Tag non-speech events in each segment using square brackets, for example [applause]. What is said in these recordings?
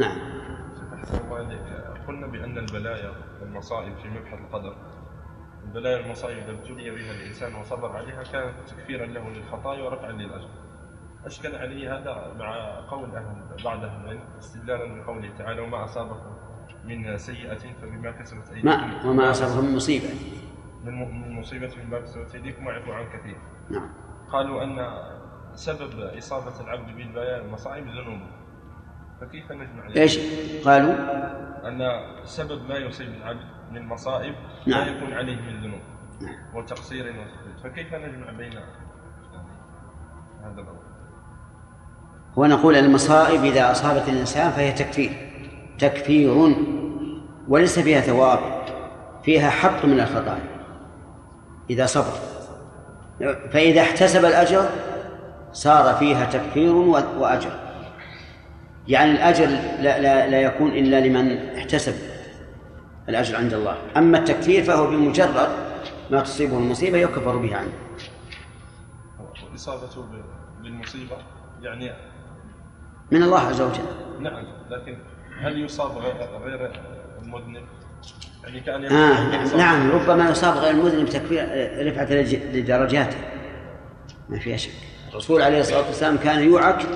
نعم. قلنا بأن البلايا والمصائب في مبحث القدر. البلايا والمصائب إذا ابتلي بها الإنسان وصبر عليها كانت تكفيرا له للخطايا ورفعا للأجر أشكل عليه هذا مع قول أهل بعض أهل العلم استدلالا بقوله تعالى وما أصابكم من سيئة فبما كسبت أيديكم. ما وما أصابهم من مصيبة. من من مصيبة بما كسبت أيديكم ويعفو عن كثير. نعم. قالوا أن سبب إصابة العبد بالبلايا والمصائب ذنوبه. فكيف نجمع؟ إيش؟ قالوا؟ أن سبب ما يصيب العبد من مصائب نعم. لا يكون عليه من ذنوب وتقصير وتفريط فكيف نجمع بين هذا الأمر؟ ونقول المصائب إذا أصابت الإنسان فهي تكفير. تكفير وليس فيها ثواب فيها حط من الخطايا. إذا صبر. فإذا احتسب الأجر صار فيها تكفير وأجر. يعني الأجر لا, لا, لا يكون إلا لمن احتسب الأجر عند الله. أما التكفير فهو بمجرد ما تصيبه المصيبة يكفر به عنه. وإصابته ب- بالمصيبة يعني من الله عز وجل. نعم لكن هل يصاب غير المذنب؟ يعني كأن يكون آه نعم, يصاب- ربما يصاب غير المذنب تكفير رفعة لج- لدرجاته ما فيها شك. الرسول عليه الصلاة والسلام كان يوعك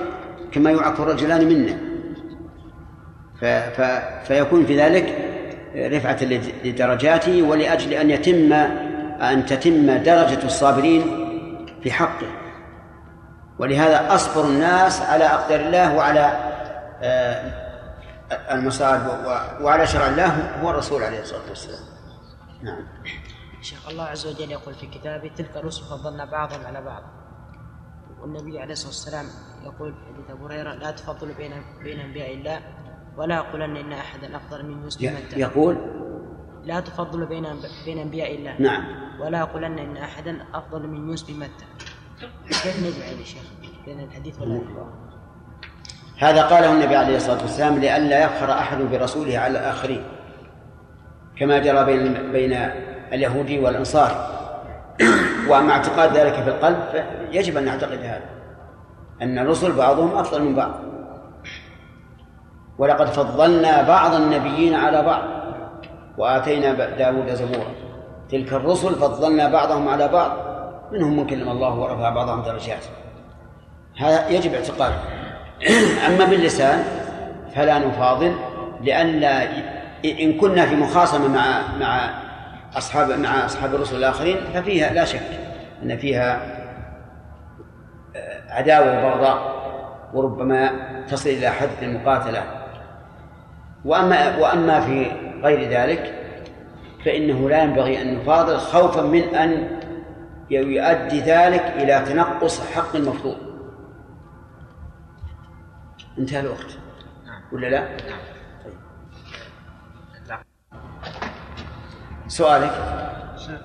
كما يوعك الرجلان منا. ف ف فيكون في ذلك رفعة لد- لدرجاته ولأجل أن يتم أن تتم درجة الصابرين في حقه. ولهذا أصبر الناس على أقدار الله وعلى آه، المصائب وعلى شرع الله هو الرسول عليه الصلاة والسلام. نعم. شيخ الله عز وجل يقول في كتابه تلك الرسل فضلنا بعضهم على بعض. والنبي عليه الصلاة والسلام يقول في حديث أبو هريرة لا تفضلوا بين بين أنبياء الله ولا أقولن إن أحدا أفضل من متى يقول؟ لا تفضلوا بين بين أنبياء الله نعم. ولا أقولن إن أحدا أفضل من يوسف متى كيف نجمع يا شيخ؟ بين الحديث والآية؟ هذا قاله النبي عليه الصلاة والسلام لئلا يفخر أحد برسوله على الآخرين. كما جرى بين بين اليهودي والأنصار. وأما اعتقاد ذلك في القلب فيجب أن نعتقد هذا أن الرسل بعضهم أفضل من بعض. ولقد فضلنا بعض النبيين على بعض وآتينا داود زبورا. تلك الرسل فضلنا بعضهم على بعض منهم من كلم الله ورفع بعضهم درجات. هذا يجب اعتقاده. [clears throat] أما باللسان فلا نفاضل لئلا إن كنا في مخاصمة مع مع أصحاب مع أصحاب الرسل الآخرين ففيها لا شك أن فيها آه، عداوة وبغضاء وربما تصل إلى حد المقاتلة. وأما وأما في غير ذلك فإنه لا ينبغي أن نفاضل خوفا من أن يؤدي ذلك إلى تنقص حق المفروض. انتهى الوقت. ولا لا؟ سؤالك؟ شيخ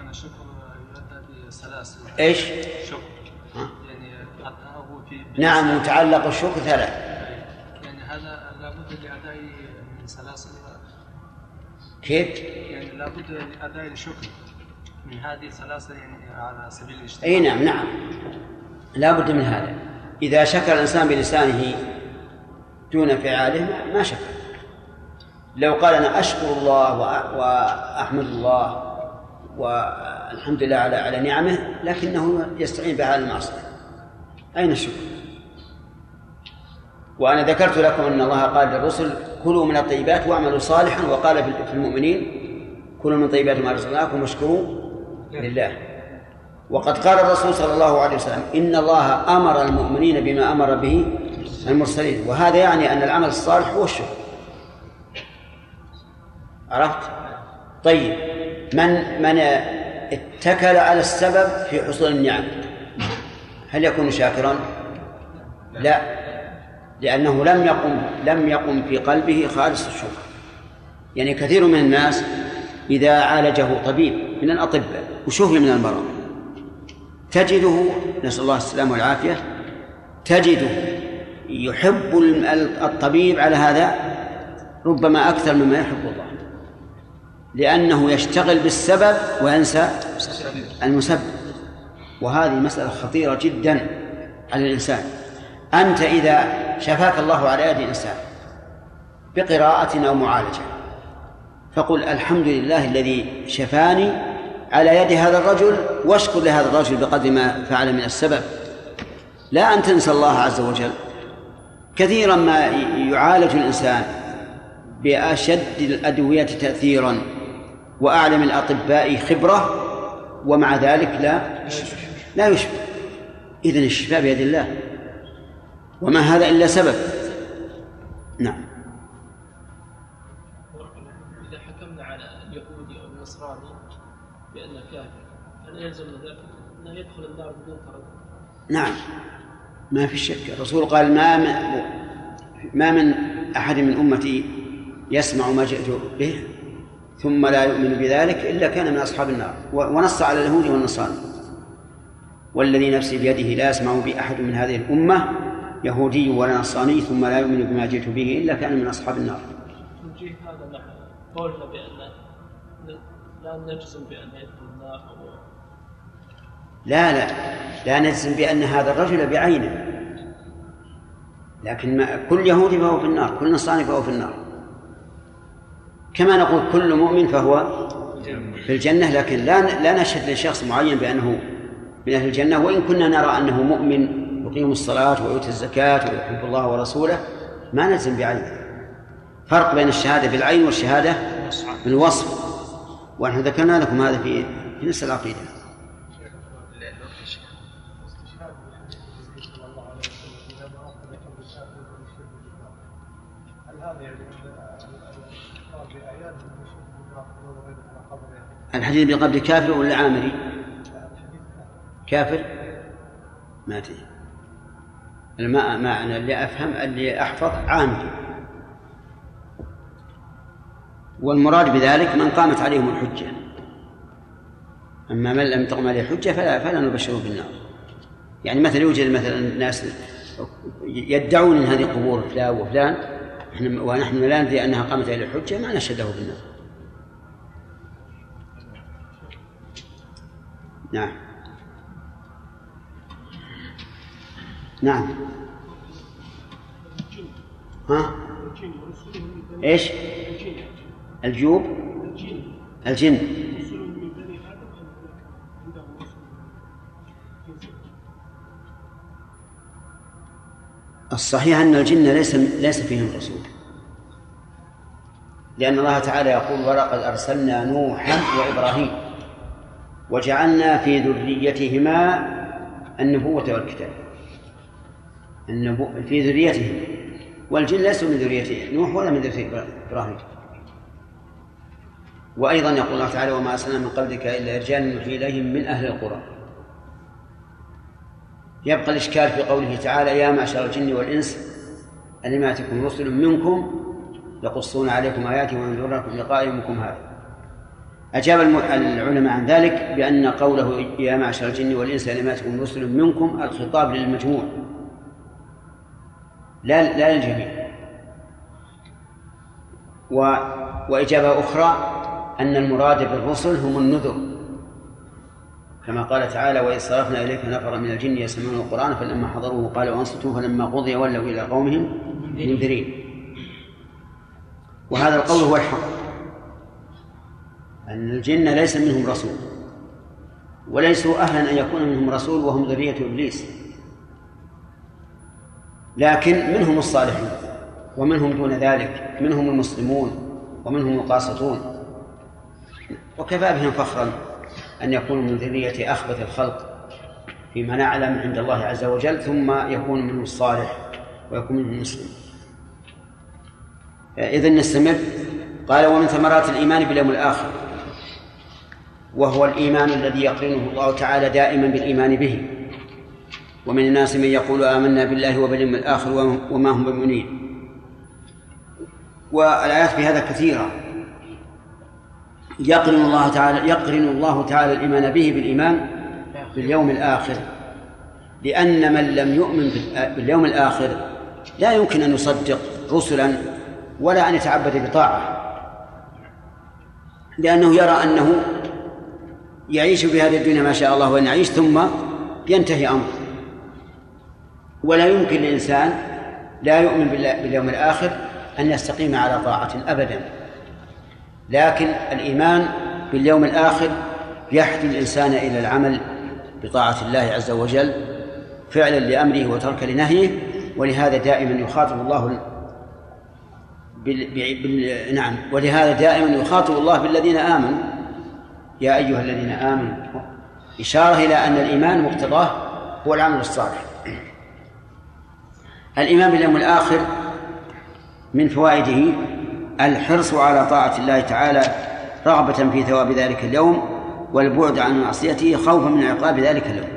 أنا شكر يؤدى بسلاسل. إيش؟ شكر؟ يعني هو في نعم متعلق الشكر ثلاث. يعني هذا لابد لأداء من سلاسل. كيف؟ يعني لابد لأداء الشكر من هذه السلاسل يعني على سبيل الاجتماع. إي نعم نعم. لا بد من هذا. إذا شكر الإنسان بلسانه دون فعاله ما- ما شكر. لو قال أنا أشكر الله وأ- وأحمد الله والحمد لله على على نعمه لكنه يستعين بها على المعصية. أين الشكر؟ وأنا ذكرت لكم أن الله قال للرسل كلوا من الطيبات واعملوا صالحا وقال في في المؤمنين كلوا من طيبات ما رزقناكم واشكروا لله. وقد قال الرسول صلى الله عليه وسلم إن الله أمر المؤمنين بما أمر به المرسلين وهذا يعني أن العمل الصالح هو الشكر. عرفت؟ طيب من من اتكل على السبب في حصول النعم هل يكون شاكرا؟ لا لأنه لم يقم لم يقم في قلبه خالص الشكر يعني كثير من الناس إذا عالجه طبيب من الأطباء وشفي من المرض تجده نسأل الله السلامة والعافية تجده يحب الطبيب على هذا ربما أكثر مما يحب الله لأنه يشتغل بالسبب وينسى المسبب. وهذه مسألة خطيرة جدا على الإنسان. أنت إذا شفاك الله على يد إنسان بقراءة أو معالجة فقل الحمد لله الذي شفاني على يد هذا الرجل واشكر لهذا الرجل بقدر ما فعل من السبب. لا أن تنسى الله عز وجل. كثيرا ما يعالج الإنسان بأشد الأدوية تأثيرا. وأعلم الأطباء خبرة ومع ذلك لا لا يشفى. إذن الشفاء بيد الله. وما هذا إلا سبب. نعم. إذا حكمنا على اليهودي أو النصراني بأنه كافر هل يلزم ذلك؟ أنه يدخل النار بدون تردد؟ نعم. ما في شك. الرسول قال ما من ما من أحد من أمتي يسمع ما جئت به. ثم لا يؤمن بذلك إلا كان من أصحاب النار. ونص على اليهود والنصارى. والذي نفسي بيده لا يسمع بي أحد من هذه الأمة يهودي ولا نصراني ثم لا يؤمن بما جئت به إلا كان من أصحاب النار. توجيه هذا مع قولنا بأن لا نجزم بأن يدخل النار لا لا. لا نجزم بأن هذا الرجل بعينه. لكن ما كل يهودي فهو في النار كل نصراني فهو في النار. كما نقول كل مؤمن فهو في الجنة لكن لا لا نشهد لشخص معين بأنه من أهل الجنة. وإن كنا نرى أنه مؤمن يقيم الصلاة ويؤتي الزكاة ويحب الله ورسوله ما نلزم بعينه. فرق بين الشهادة بالعين والشهادة بالوصف. ونحن ذكرنا لكم هذا في في نفس العقيدة. الحديث بقبل كافر ولا عامري؟ كافر؟ ما تدري الماء ما أنا اللي أفهم اللي أحفظ عامري. والمراد بذلك من قامت عليهم الحجة. أما من لم تقم عليه الحجة فلا فلا نبشره بالنار. يعني مثلا يوجد مثلا ناس يدعون ان هذه قبور فلان وفلان ونحن لا ندري أنها قامت عليه الحجة ما نشهده بالنار. نعم. نعم. ها؟ إيش؟ الجوب الجن الصحيح أن الجن ليس ليس فيهم رسول لأن الله تعالى يقول ولقد أرسلنا نوحا وإبراهيم وجعلنا في ذريتهما النبوة والكتاب. النبو... في ذريتهم والجن ليسوا من ذريته. نوح ولا من ذرية إبراهيم. وأيضا يقول الله تعالى وما أرسلنا من قبلك إلا رجال نوحي إليهم من أهل القرى. يبقى الإشكال في قوله تعالى يا معشر الجن والإنس ألم يأتكم رسل منكم يقصون عليكم آياتي وينذرونكم لقاء يومكم هذا؟ أجاب العلماء عن ذلك بأن قوله يا معشر الجن والإنس ألم يأتكم رسل منكم الخطاب للمجموع لا لا للجميع. و وإجابة أخرى أن المراد بالرسل هم النذر. كما قال تعالى وإذ صرفنا إليك نفرا من الجن يسمعون القرآن فلما حضروه قالوا أنصتوا فلما قضي ولوا إلى قومهم منذرين. وهذا القول هو الحق. أن الجن ليس منهم رسول وليسوا أهلا أن يكون منهم رسول وهم ذرية إبليس. لكن منهم الصالحون ومنهم دون ذلك منهم المسلمون ومنهم القاسطون وكفى بهم فخرا أن يكونوا من ذرية أخبث الخلق فيما نعلم عند الله عز وجل ثم يكون منهم الصالح ويكون منهم المسلم. إذا نستمر. قال ومن ثمرات الإيمان باليوم الآخر. وهو الإيمان الذي يقرنه الله تعالى دائما بالإيمان به. ومن الناس من يقول آمنا بالله وباليوم الآخر وما هم بمؤمنين. والآيات في هذا كثيرة. يقرن الله تعالى يقرن الله تعالى الإيمان به بالإيمان باليوم الآخر. لأن من لم يؤمن باليوم الآخر لا يمكن أن يصدق رسلا ولا أن يتعبد بطاعة. لأنه يرى أنه يعيش في هذه الدنيا ما شاء الله وأن يعيش ثم ينتهي أمره. ولا يمكن للإنسان لا يؤمن باليوم الآخر أن يستقيم على طاعة أبدا. لكن الإيمان باليوم الآخر يحث الإنسان إلى العمل بطاعة الله عز وجل فعلا لأمره وتركا لنهيه ولهذا دائما يخاطب الله بال... بال... نعم ولهذا دائما يخاطب الله بالذين آمنوا. يا أيها الذين آمنوا. إشارة إلى أن الإيمان مقتضاه هو العمل الصالح. الإيمان باليوم الآخر من فوائده الحرص على طاعة الله تعالى رغبة في ثواب ذلك اليوم والبعد عن معصيته خوفا من عقاب ذلك اليوم.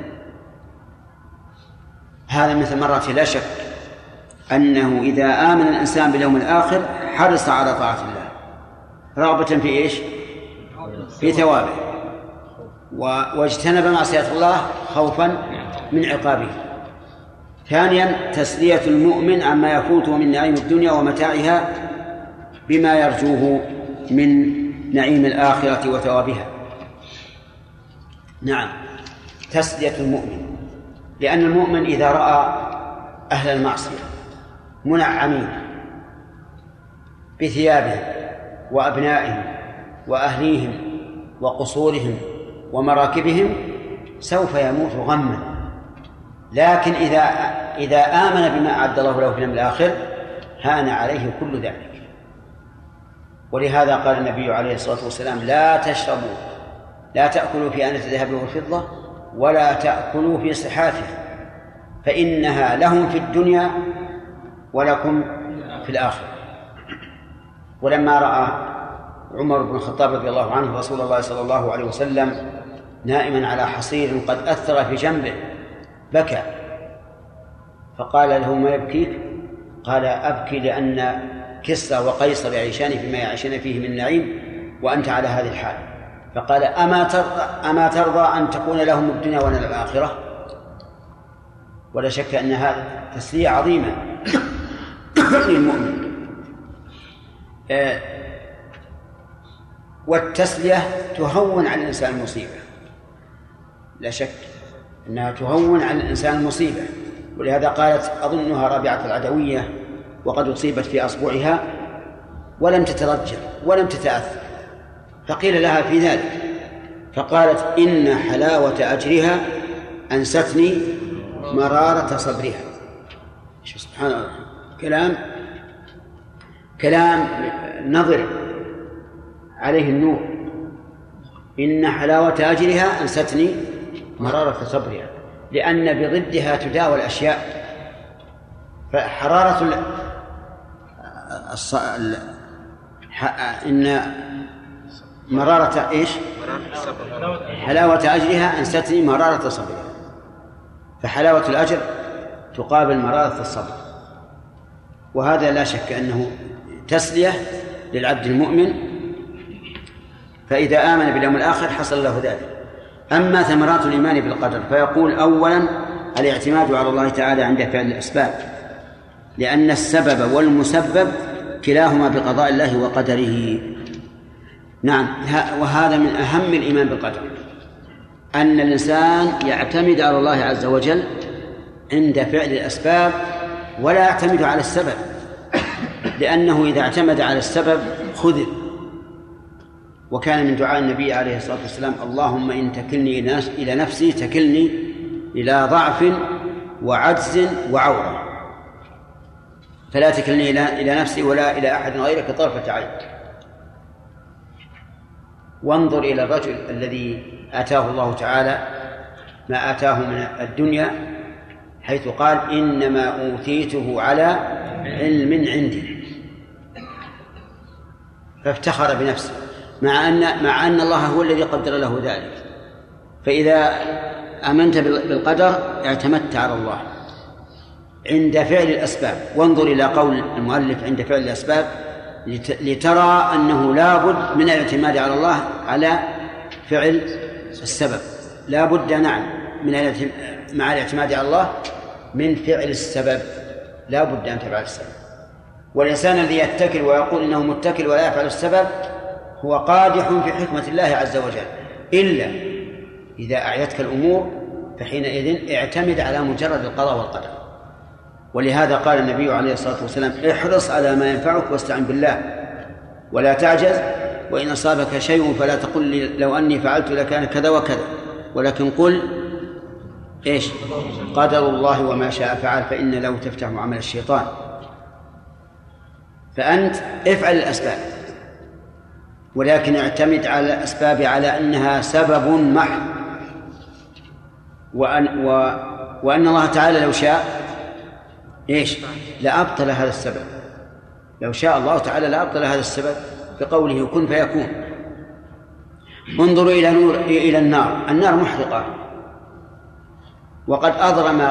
هذا من ثمرته لا شك أنه إذا آمن الإنسان باليوم الآخر حرص على طاعة الله. رغبة في إيش؟ في ثوابه واجتنب معصية الله خوفا من عقابه. ثانيا تسلية المؤمن عما يفوته من نعيم الدنيا ومتاعها بما يرجوه من نعيم الآخرة وثوابها. نعم. تسلية المؤمن. لأن المؤمن إذا رأى أهل المعصية منعمين بثيابهم وأبنائهم وأهليهم وقصورهم ومراكبهم سوف يموت غما. لكن إذا إذا آمن بما أعد الله له في اليوم الآخر هان عليه كل ذلك. ولهذا قال النبي عليه الصلاة والسلام لا تشربوا لا تأكلوا في آنة الذهب والفضة ولا تأكلوا في صحافها فإنها لهم في الدنيا ولكم في الآخرة. ولما رأى عمر بن الخطاب رضي الله عنه رسول الله صلى الله عليه وسلم نائما على حصير قد أثر في جنبه بكى. فقال له ما يبكيك؟ قال أبكي لأن كسرى وقيصر يعيشان فيما يعيشان فيه من نعيم وأنت على هذه الحال. فقال أما ترضى أما ترضى أن تكون لهم الدنيا ولنا الآخرة؟ ولا شك أن هذا تسلية عظيمة. [coughs] للمؤمن. آه، والتسلية تهون على الإنسان المصيبة لا شك أنها تهون على الإنسان المصيبة ولهذا قالت أظنها رابعة العدوية وقد أصيبت في أصبعها ولم تترجل ولم تتأثر فقيل لها في ذلك فقالت إن حلاوة أجرها أنستني مرارة صبرها. سبحان الله كلام كلام نظر عليه النور. إن حلاوة أجرها أنستني مرارة صبرها لأن بضدها تداوى الأشياء. فحرارة الص... إن مرارة إيش؟ حلاوة أجرها أنستني مرارة صبرها. فحلاوة الأجر تقابل مرارة الصبر. وهذا لا شك أنه تسلية للعبد المؤمن فإذا آمن باليوم الآخر حصل له ذلك. أما ثمرات الإيمان بالقدر فيقول أولا الاعتماد على الله تعالى عند فعل الأسباب لأن السبب والمسبب كلاهما بقضاء الله وقدره. نعم وهذا من أهم الإيمان بالقدر. أن الإنسان يعتمد على الله عز وجل عند فعل الأسباب ولا يعتمد على السبب لأنه إذا اعتمد على السبب خذل. وكان من دعاء النبي عليه الصلاة والسلام اللهم إن تكلني إلى نفسي تكلني إلى ضعف وعجز وعورة. فلا تكلني إلى نفسي ولا إلى أحد غيرك طرفة عين. وانظر إلى الرجل الذي آتاه الله تعالى ما آتاه من الدنيا حيث قال إنما أوتيته على علم عندي. فافتخر بنفسه. مع أن مع أن الله هو الذي قدر له ذلك. فإذا آمنت بالقدر اعتمدت على الله. عند فعل الأسباب. وانظر إلى قول المؤلف عند فعل الأسباب لترى أنه لابد من الاعتماد على الله على فعل السبب. لا بد نعم من مع الاعتماد على الله من فعل السبب. لا بد أن تفعل السبب. والإنسان الذي يتكل ويقول إنه متكل ولا يفعل السبب هو قادح في حكمة الله عز وجل. إلا إذا أعيتك الأمور فحينئذ اعتمد على مجرد القضاء والقدر. ولهذا قال النبي عليه الصلاة والسلام احرص على ما ينفعك واستعن بالله ولا تعجز وإن أصابك شيء فلا تقل لو أني فعلت لكان كذا وكذا. ولكن قل إيش؟ قدر الله وما شاء فعل فإن لو تفتح عمل الشيطان. فأنت افعل الأسباب. ولكن اعتمد على الأسباب على أنها سبب محض. وأن و وأن الله تعالى لو شاء إيش؟ لأبطل هذا السبب. لو شاء الله تعالى لأبطل هذا السبب بقوله كن فيكون. انظروا إلى نور إلى النار. النار محرقة. وقد أضرم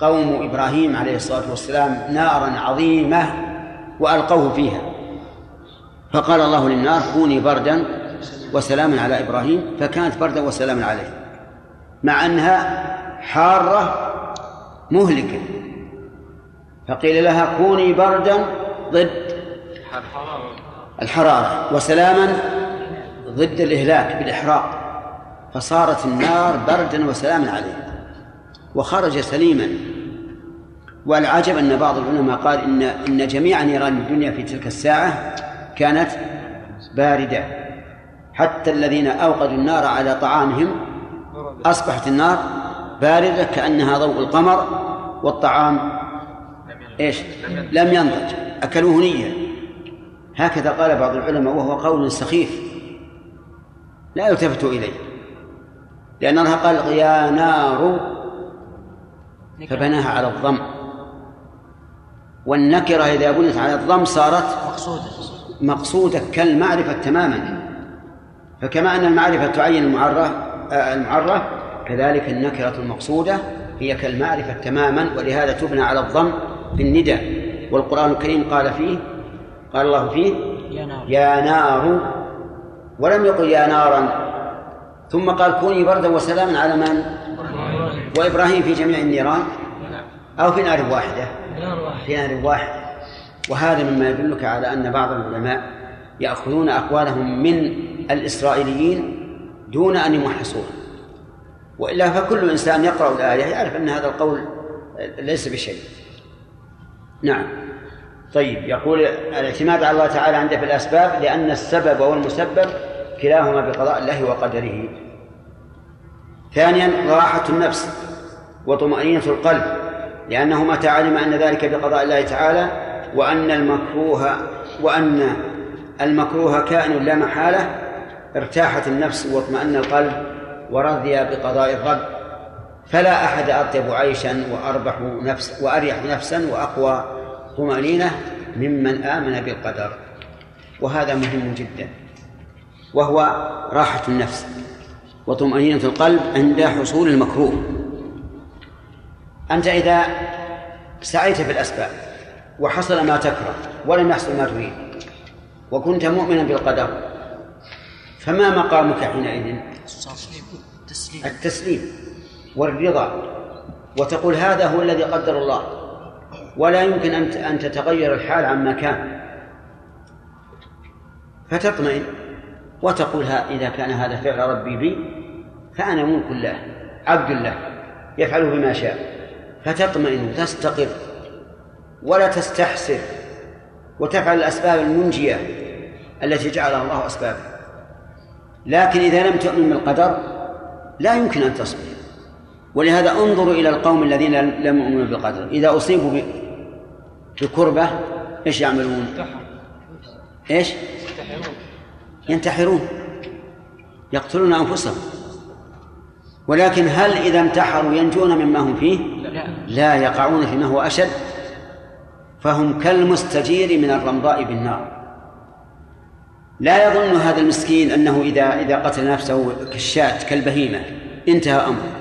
قوم إبراهيم عليه الصلاة والسلام نارا عظيمة وألقوه فيها. فقال الله للنار كوني بردا وسلاما على إبراهيم فكانت بردا وسلاما عليه. مع أنها حارة مهلكة. فقيل لها كوني بردا ضد الحرارة وسلاما ضد الإهلاك بالإحراق. فصارت النار بردا وسلاما عليه. وخرج سليما. والعجب أن بعض العلماء قال إن إن جميع نيران الدنيا في تلك الساعة كانت باردة. حتى الذين أوقدوا النار على طعامهم أصبحت النار باردة كأنها ضوء القمر والطعام إيش؟ لم ينضج. أكلوه نية. هكذا قال بعض العلماء وهو قول سخيف. لا يلتفت إليه. لأن الله قال يا نار فبناها على الضم. والنكرة إذا بنيت على الضم صارت مقصودة. مقصودة كالمعرفة تماما. فكما أن المعرفة تعين المعرة آه، المعرة كذلك النكرة المقصودة هي كالمعرفة تماما ولهذا تبنى على الضم في الندى والقرآن الكريم قال فيه قال الله فيه يا نار. يا نار. ولم يقل يا نارا. ثم قال كوني بردا وسلاما على من؟ وإبراهيم في جميع النيران. أو في نار واحدة. في نار واحدة. وهذا مما يدلك على أن بعض العلماء يأخذون أقوالهم من الإسرائيليين دون أن يمحصوها. وإلا فكل إنسان يقرأ الآية يعرف أن هذا القول ليس بشيء. نعم. طيب يقول الاعتماد على الله تعالى عنده في الأسباب لأن السبب والمسبب كلاهما بقضاء الله وقدره. ثانيا راحة النفس وطمأنينة القلب لأنه متى علم أن ذلك بقضاء الله تعالى وأن المكروه وأن المكروه كائن لا محالة ارتاحت النفس واطمأن القلب ورضي بقضاء الرب. فلا أحد أطيب عيشا وأربح نفس وأريح نفسا وأقوى طمأنينة ممن آمن بالقدر. وهذا مهم جدا وهو راحة النفس وطمأنينة القلب عند حصول المكروه. أنت إذا سعيت في الأسباب وحصل ما تكره ولم يحصل ما تريد. وكنت مؤمنا بالقدر. فما مقامك حينئذ؟ تسليم التسليم. والرضا. وتقول هذا هو الذي قدر الله. ولا يمكن أن أن تتغير الحال عما كان فتطمئن وتقول إذا كان هذا فعل ربي بي فأنا ملك الله عبد الله يفعل بما شاء. فتطمئن وتستقر ولا تستحسر وتفعل الأسباب المنجية التي جعلها الله أسبابا لكن إذا لم تؤمن بالقدر لا يمكن أن تصبر. ولهذا انظروا إلى القوم الذين لم يؤمنوا بالقدر. إذا أصيبوا بكربة إيش يعملون؟ إيش؟ ينتحرون. يقتلون أنفسهم. ولكن هل إذا انتحروا ينجون مما هم فيه؟ لا. لا يقعون فيما هو أشد. فهم كالمستجير من الرمضاء بالنار. لا يظن هذا المسكين أنه إذا إذا قتل نفسه كالشاة كالبهيمة انتهى أمره.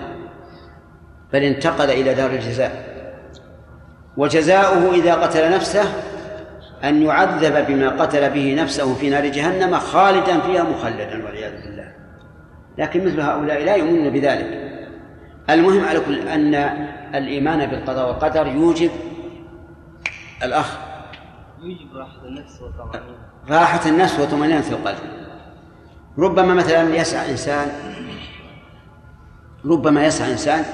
بل انتقل إلى دار الجزاء. وجزاؤه إذا قتل نفسه أن يعذب بما قتل به نفسه في نار جهنم خالدا فيها مخلدا والعياذ بالله. لكن مثل هؤلاء لا يؤمنون بذلك. المهم على كل أن الإيمان بالقضاء والقدر يوجب الأخ. يوجب راحة النفس والطمأنينة راحة النفس وطمأنينة القلب. ربما مثلا يسعى إنسان ربما يسعى إنسان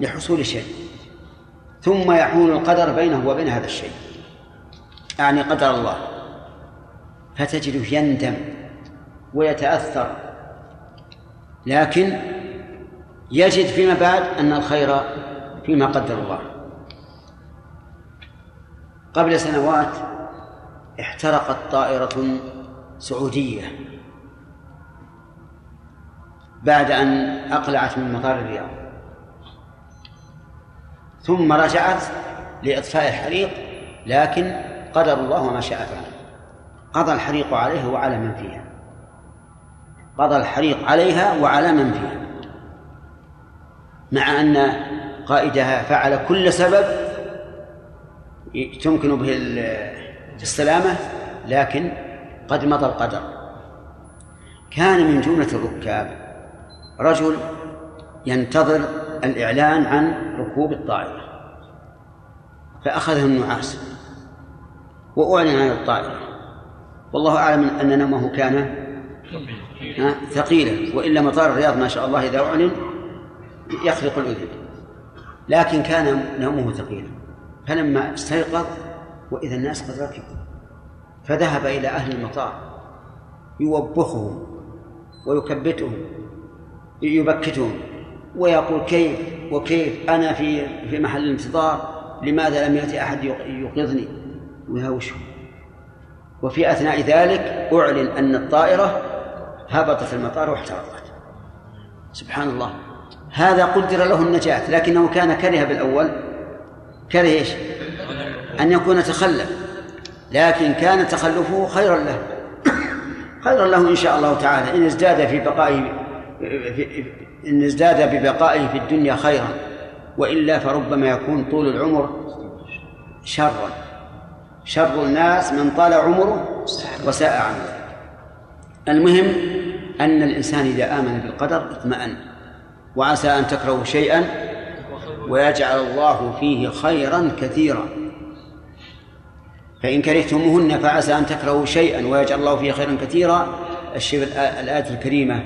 لحصول شيء ثم يحول القدر بينه وبين هذا الشيء. يعني قدر الله. فتجده يندم ويتأثر. لكن يجد فيما بعد أن الخير فيما قدر الله. قبل سنوات احترقت طائرة سعودية بعد أن أقلعت من مطار الرياض. ثم رجعت لإطفاء الحريق لكن قدر الله وما شاء فعل. قضى الحريق عليها وعلى من فيها. قضى الحريق عليها وعلى من فيها. مع أن قائدها فعل كل سبب تمكن به السلامة لكن قد مضى القدر. كان من جملة الركاب رجل ينتظر الإعلان عن ركوب الطائرة فأخذه النعاس وأعلن عن الطائرة. والله أعلم أن نومه كان ثقيلا وإلا مطار الرياض ما شاء الله إذا أعلن يخلق الأذن لكن كان نومه ثقيلا. فلما استيقظ وإذا الناس قد ركبوا فذهب إلى أهل المطار يوبخهم ويكبتهم يبكتهم ويقول كيف وكيف أنا في في محل الانتظار لماذا لم يأتي أحد يوقظني؟ ويهوشهم وفي أثناء ذلك أعلن أن الطائرة هبطت المطار واحترقت. سبحان الله. هذا قدر له النجاة لكنه كان كره بالأول كره إيش؟ أن يكون تخلف. لكن كان تخلفه خيرا له. خيرا له إن شاء الله تعالى. إن ازداد في بقائه إن ازداد ببقائه في الدنيا خيرا. وإلا فربما يكون طول العمر شرا. شر الناس من طال عمره وساء عمله. المهم أن الإنسان إذا آمن بالقدر اطمأن. وعسى أن تكرهوا شيئا ويجعل الله فيه خيرا كثيرا. فإن كرهتموهن فعسى أن تكرهوا شيئا ويجعل الله فيه خيرا كثيرا. الآية الكريمة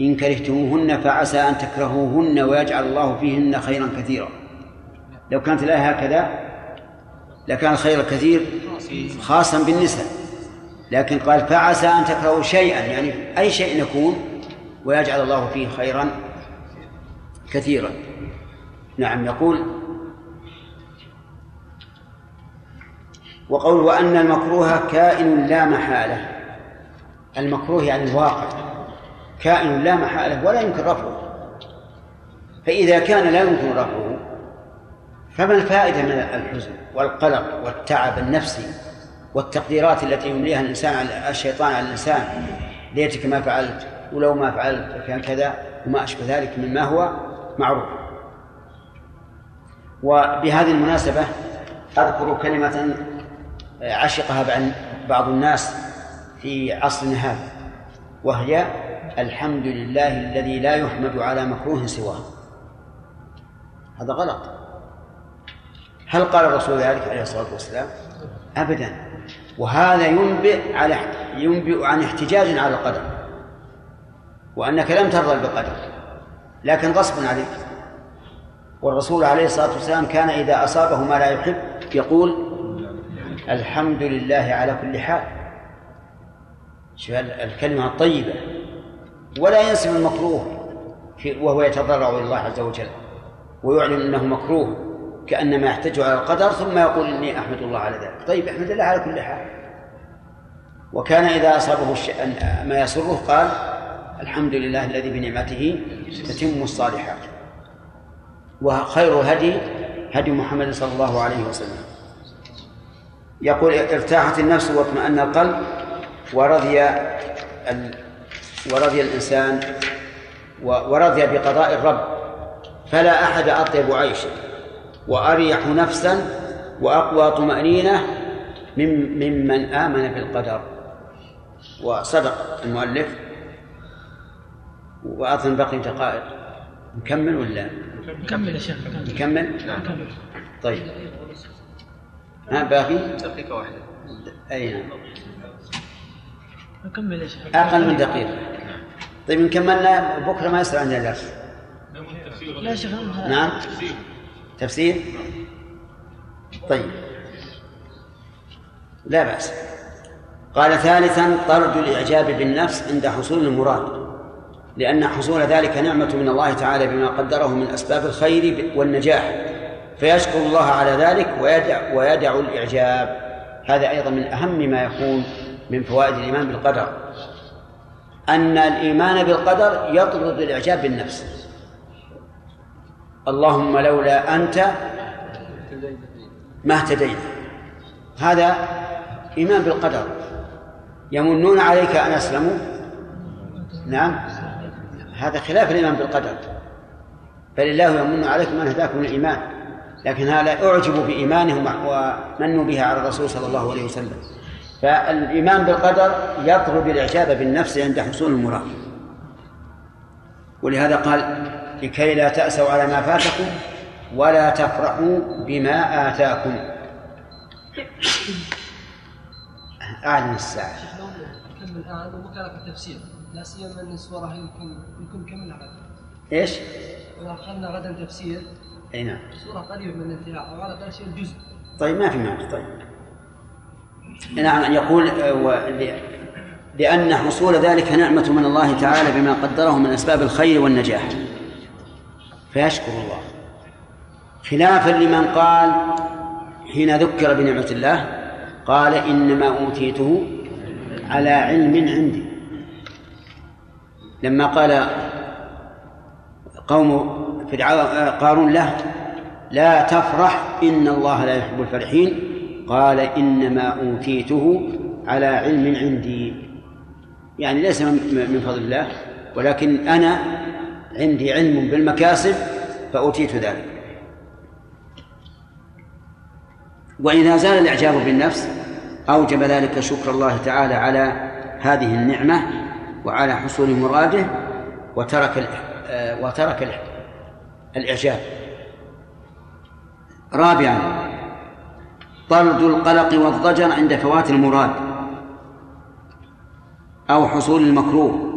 إن كرهتموهن فعسى أن تكرهوهن ويجعل الله فيهن خيرا كثيرا. لو كانت الآية هكذا لكان الخير الكثير خاصا بالنساء. لكن قال فعسى أن تكرهوا شيئا يعني أي شيء يكون ويجعل الله فيه خيرا كثيرا. نعم يقول وقول وأن المكروه كائن لا محالة. المكروه يعني الواقع. كائن لا محالة ولا يمكن رفعه. فإذا كان لا يمكن رفعه فما الفائدة من الحزن والقلق والتعب النفسي والتقديرات التي يمليها الإنسان على الشيطان على الإنسان؟ ليتك ما فعلت ولو ما فعلت كان كذا وما أشبه ذلك مما هو معروف. وبهذه المناسبة أذكر كلمة عشقها بعض الناس في عصرنا هذا وهي الحمد لله الذي لا يحمد على مكروه سواه. هذا غلط. هل قال الرسول ذلك عليه الصلاة والسلام؟ أبدا. وهذا ينبئ على ينبئ عن احتجاج على القدر وأنك لم ترضى بالقدر لكن غصبا عليك. والرسول عليه الصلاة والسلام كان إذا أصابه ما لا يحب يقول الحمد لله على كل حال. شوف الكلمة الطيبة. ولا ينسب المكروه وهو يتضرع إلى الله عز وجل ويعلن أنه مكروه كأنما يحتج على القدر ثم يقول إني أحمد الله على ذلك. طيب أحمد الله على كل حال. وكان إذا أصابه ما يسره قال الحمد لله الذي بنعمته تتم الصالحات. وخير الهدي هدي محمد صلى الله عليه وسلم. يقول ارتاحت النفس واطمأن القلب ورضي ال... ورضي الإنسان ورضي بقضاء الرب. فلا أحد أطيب عيشا وأريح نفسا وأقوى طمأنينة من ممن آمن بالقدر. وصدق المؤلف وأظن بقي دقائق. نكمل ولا؟ نكمل يا شيخ. نكمل؟ نعم طيب. ها باقي؟ دقيقة واحدة أي نعم. نكمل يا شيخ. أقل من دقيقة طيب إن كملنا بكرة ما يصير عندنا درس. لا شيخ نعم. تفسير؟ طيب. لا بأس. قال ثالثا طرد الإعجاب بالنفس عند حصول المراد. لأن حصول ذلك نعمة من الله تعالى بما قدره من أسباب الخير والنجاح. فيشكر الله على ذلك ويدع, ويدع الإعجاب. هذا أيضا من أهم ما يكون من فوائد الإيمان بالقدر. أن الإيمان بالقدر يطرد الإعجاب بالنفس. اللهم لولا أنت ما اهتدينا هذا إيمان بالقدر. يمنون عليك أن أسلموا؟ نعم. هذا خلاف الإيمان بالقدر بل الله يمن عليكم أن هداكم الإيمان لكن هذا أعجبوا بإيمانهم ومنوا به على الرسول صلى الله عليه وسلم فالإيمان بالقدر يطلب الإعجاب بالنفس عند حصول المراد ولهذا قال لكي لا تأسوا على ما فاتكم ولا تفرحوا بما آتاكم أعلن الساعة الآن وكان في التفسير لا سيما أن السورة يمكن يمكن كملها غدا. إيش؟ إذا أخذنا غدا تفسير أي نعم. السورة قريبة من الانتهاء وهذا قال شيء جزء. طيب ما في مانع طيب. نعم يقول آه، لأن حصول ذلك نعمة من الله تعالى بما قدره من أسباب الخير والنجاح. فيشكر الله. خلافا لمن قال حين ذكر بنعمة الله قال إنما أوتيته على علم عندي. لما قال قوم قارون له لا تفرح إن الله لا يحب الفرحين. قال إنما أوتيته على علم عندي. يعني ليس من فضل الله ولكن أنا عندي علم بالمكاسب فأوتيت ذلك. وإذا زال الإعجاب بالنفس أوجب ذلك شكر الله تعالى على هذه النعمة. وعلى حصول مراده وترك آه، وترك الإعجاب. رابعا طرد القلق والضجر عند فوات المراد أو حصول المكروه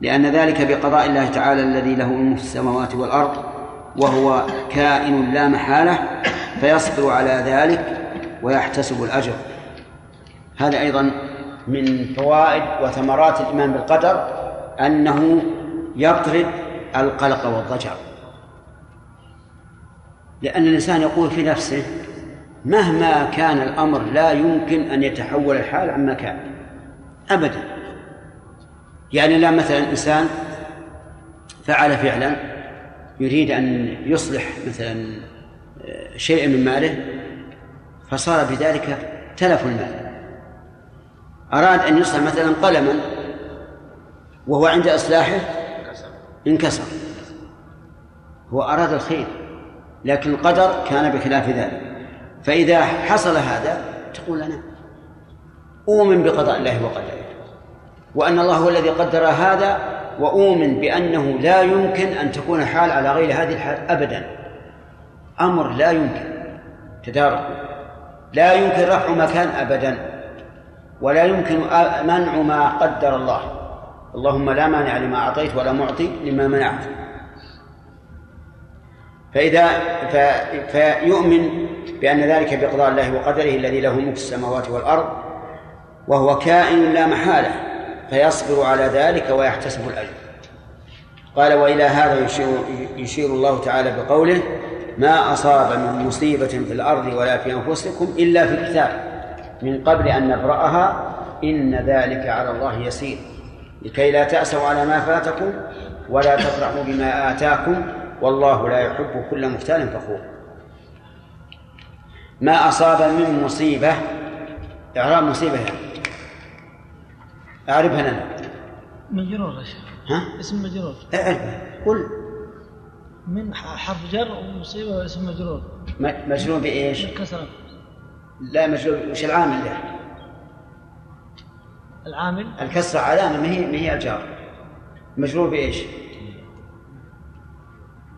لأن ذلك بقضاء الله تعالى الذي له ملك السماوات والأرض وهو كائن لا محالة فيصبر على ذلك ويحتسب الأجر. هذا أيضا من فوائد وثمرات الإيمان بالقدر أنه يطرد القلق والضجر. لأن الإنسان يقول في نفسه مهما كان الأمر لا يمكن أن يتحول الحال عما كان أبدا. يعني لا مثلا إنسان فعل فعلا يريد أن يصلح مثلا آه، شيئا من ماله فصار بذلك تلف المال. أراد أن يصلح مثلا قلما وهو عند إصلاحه انكسر. هو أراد الخير لكن القدر كان بخلاف ذلك. فإذا حصل هذا تقول أنا أؤمن بقضاء الله وقدره وأن الله هو الذي قدر هذا وأؤمن بأنه لا يمكن أن تكون الحال على غير هذه الحال أبدا. أمر لا يمكن تدارك. لا يمكن رفع مكان أبدا. ولا يمكن منع ما قدر الله. اللهم لا مانع لما أعطيت ولا معطي لما منعت. فإذا فيؤمن بأن ذلك بقضاء الله وقدره الذي له ملك السماوات والأرض وهو كائن لا محالة فيصبر على ذلك ويحتسب الأجر. قال وإلى هذا يشير, يشير الله تعالى بقوله ما أصاب من مصيبة في الأرض ولا في أنفسكم إلا في كتاب من قبل أن نبرأها إن ذلك على الله يسير. لكي لا تأسوا على ما فاتكم ولا تفرحوا بما آتاكم والله لا يحب كل مختال فخور. ما أصاب من مصيبة إعراب مصيبة يعني. أعرفها لنا. مجرور يا شيخ. ها؟ اسم مجرور. اعرفها قل. من حرف جر ومصيبة واسم مجرور. مجرور بإيش؟ بالكسرة لا مجرور وش العامل له؟ العامل الكسرة علامة ما هي ما هي الجار مجرور بإيش؟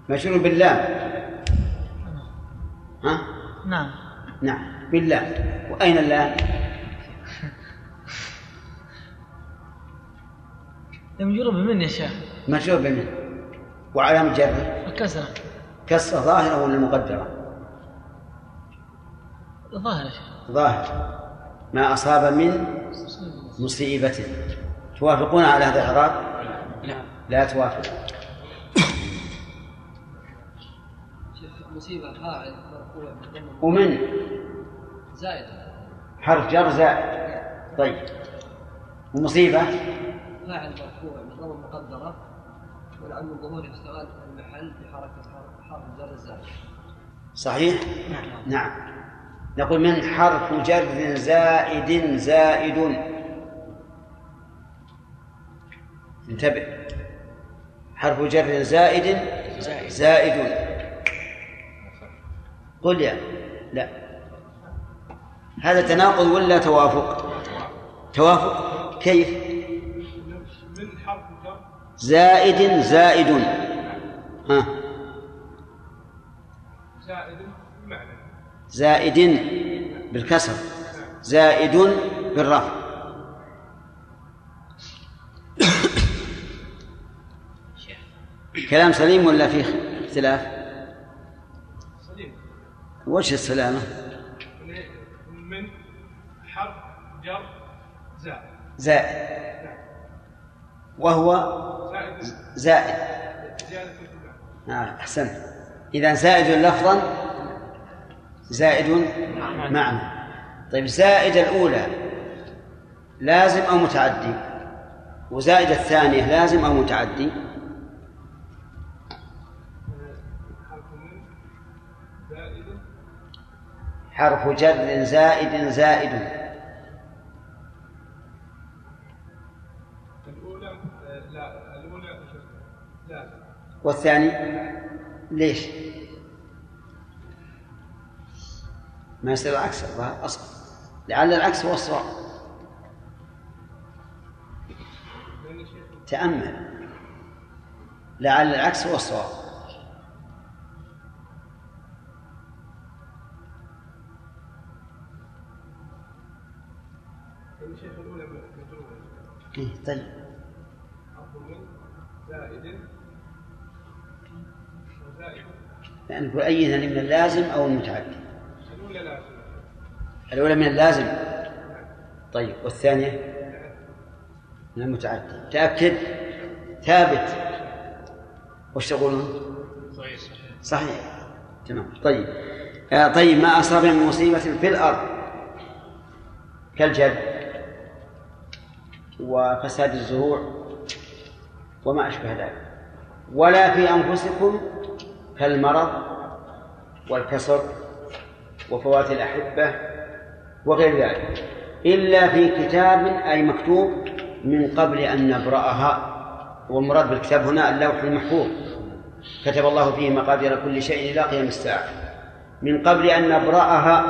مجرور باللام ها؟ نعم نعم باللام وأين اللام؟ مجرور بمن يا شيخ مجرور بمن وعلامة جره الكسرة كسرة ظاهرة ولا مقدرة؟ ظاهر يا شيخ. ظاهر. ما أصاب من مصيبة. توافقون على هذا الإعراب؟ نعم. لا توافق. شيخ مصيبة فاعل مرفوع ومن؟ زائد. حرف جر زائد. طيب. ومصيبة؟ فاعل مرفوع بالضم مقدرة. ولعل الظهور يشتغل المحل بحركة حرف- حرف جر الزائد صحيح؟ نعم. نعم. نقول من حرف جر زائد زائد. انتبه. حرف جر زائد زائد. قل يا. لا. هذا تناقض ولا توافق؟ توافق. كيف؟ من حرف جر زائد زائد. ها. زائد بالكسر زائد بالرفع. كلام سليم ولا فيه اختلاف؟ سليم وش السلامة؟ من حرف جر زائد. زائد. وهو زائد. زائد. آه أحسنت. إذا زائد لفظا زائد؟ معنى طيب زائد الأولى لازم أو متعدي؟ وزائد الثانية لازم أو متعدي؟ حرف من زائد حرف جر زائد زائد. الأولى آه، لا الأولى لا. والثاني؟ ليش؟ ما يصير العكس أصلا لعل العكس هو الصواب تأمل. لعل العكس هو الصواب إيه طيب. يعني أيها من اللازم أو المتعدي الأولى من اللازم. طيب والثانية؟ من المتعدي تأكد. ثابت. وش تقولون؟ صحيح. صحيح تمام. طيب. آه طيب ما أصاب من مصيبة في الأرض؟ كالجد. وفساد الزروع وما أشبه ذلك. ولا في أنفسكم كالمرض والكسر وفوات الأحبة وغير ذلك. إلا في كتاب أي مكتوب من قبل أن نبرأها والمراد بالكتاب هنا اللوح المحفوظ. كتب الله فيه مقادير كل شيء إلى قيام الساعة. من قبل أن نبرأها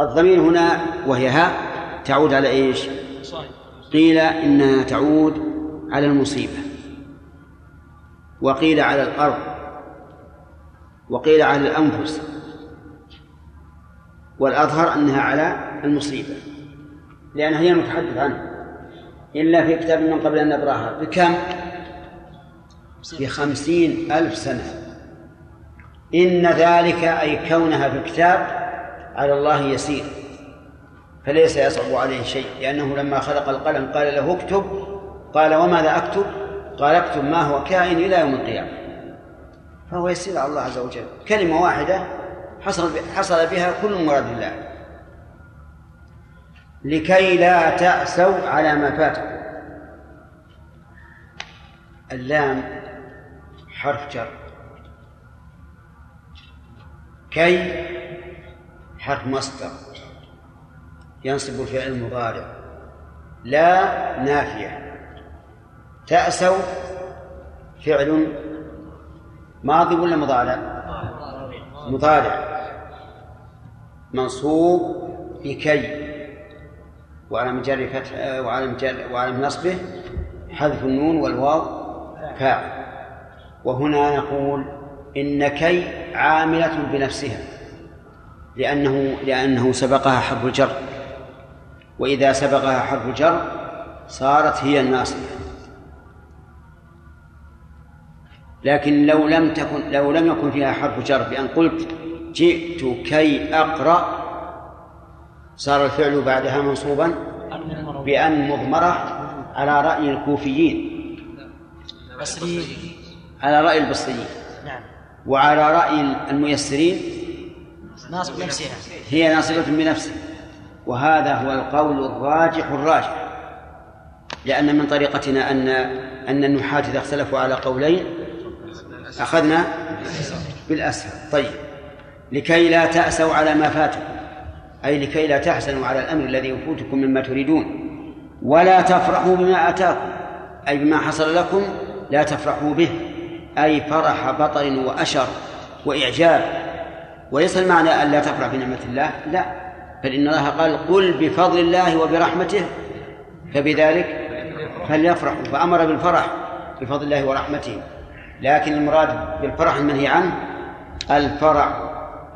الضمير هنا وهي ها تعود على إيش؟ قيل إنها تعود على المصيبة. وقيل على الأرض. وقيل على الأنفس. والأظهر أنها على المصيبة لأنها هي المتحدث عنها إلا في كتاب من قبل أن نبرأها. بكم؟ بخمسين ألف سنة. إن ذلك أي كونها في الكتاب على الله يسير فليس يصعب عليه شيء لأنه لما خلق القلم قال له اكتب قال وماذا أكتب؟ قال اكتب ما هو كائن إلى يوم القيامة. فهو يسير على الله عز وجل. كلمة واحدة حصل حصل بها كل مراد الله. لكي لا تأسوا على ما فاتكم. اللام حرف جر. كي حرف مصدر. ينصب الفعل المضارع. لا نافية. تأسوا فعل ماضي ولا مضارع. مضارع. منصوب بكي وعلى جر فتح وعلى جر وعلى نصبه حذف النون والواو فاعل. وهنا نقول إن كي عاملة بنفسها لأنه لأنه سبقها حرف الجر. وإذا سبقها حرف الجر صارت هي الناصبة. لكن لو لم تكن لو لم يكن فيها حرف جر بأن قلت جئت كي أقرأ. صار الفعل بعدها منصوبا بأن مضمرة على رأي الكوفيين. على رأي البصريين. نعم. وعلى رأي الميسرين. ناصب نفسها هي ناصبة بنفسها. وهذا هو القول الراجح الراجح. لأن من طريقتنا أن أن النحاة إذا اختلفوا على قولين أخذنا بالأسهل. طيب. لكي لا تأسوا على ما فاتكم. أي لكي لا تحزنوا على الأمر الذي يفوتكم مما تريدون. ولا تفرحوا بما آتاكم. أي بما حصل لكم لا تفرحوا به. أي فرح بطر وأشر وإعجاب. وليس المعنى أن لا تفرح بنعمة الله؟ لا. بل إن الله قال قل بفضل الله وبرحمته. فبذلك فليفرحوا. فأمر بالفرح بفضل الله ورحمته. لكن المراد بالفرح المنهي عنه الفرح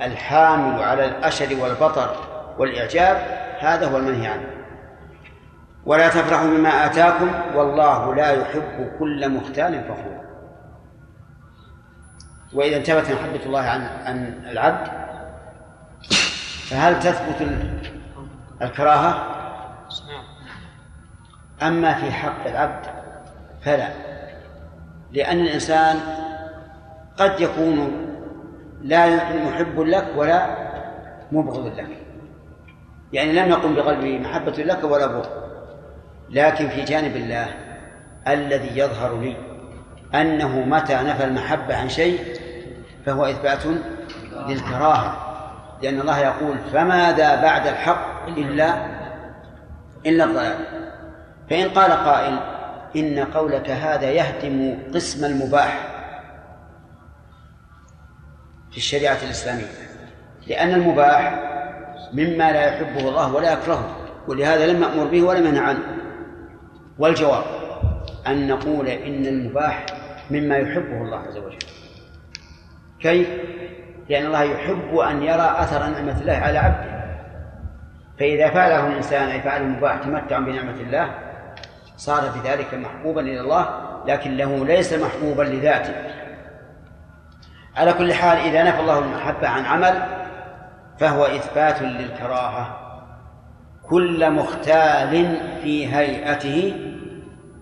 الحامل على الأشر والبطر والإعجاب هذا هو المنهي عنه ولا تفرحوا بما آتاكم والله لا يحب كل مختال فخور وإذا انتبهت محبة الله عن عن العبد فهل تثبت الكراهة؟ أما في حق العبد فلا لأن الإنسان قد يكون لا محب لك ولا مبغض لك. يعني لم يقم بقلبه محبة لك ولا بغض. لكن في جانب الله الذي يظهر لي أنه متى نفى المحبة عن شيء فهو إثبات للكراهة. لأن الله يقول فماذا بعد الحق إلا إلا الضلال. فإن قال قائل إن قولك هذا يهدم قسم المباح في الشريعة الإسلامية لأن المباح مما لا يحبه الله ولا يكرهه ولهذا لم يأمر به ولم ينهى عنه. والجواب أن نقول إن المباح مما يحبه الله عز وجل. كيف؟ لأن الله يحب أن يرى أثر نعمة الله على عبده. فإذا فعله الإنسان أي فعل المباح تمتع بنعمة الله صار بذلك محبوبا إلى الله لكن له ليس محبوبا لذاته. على كل حال إذا نفى الله المحبة عن عمل فهو إثبات للكراهة كل مختال في هيئته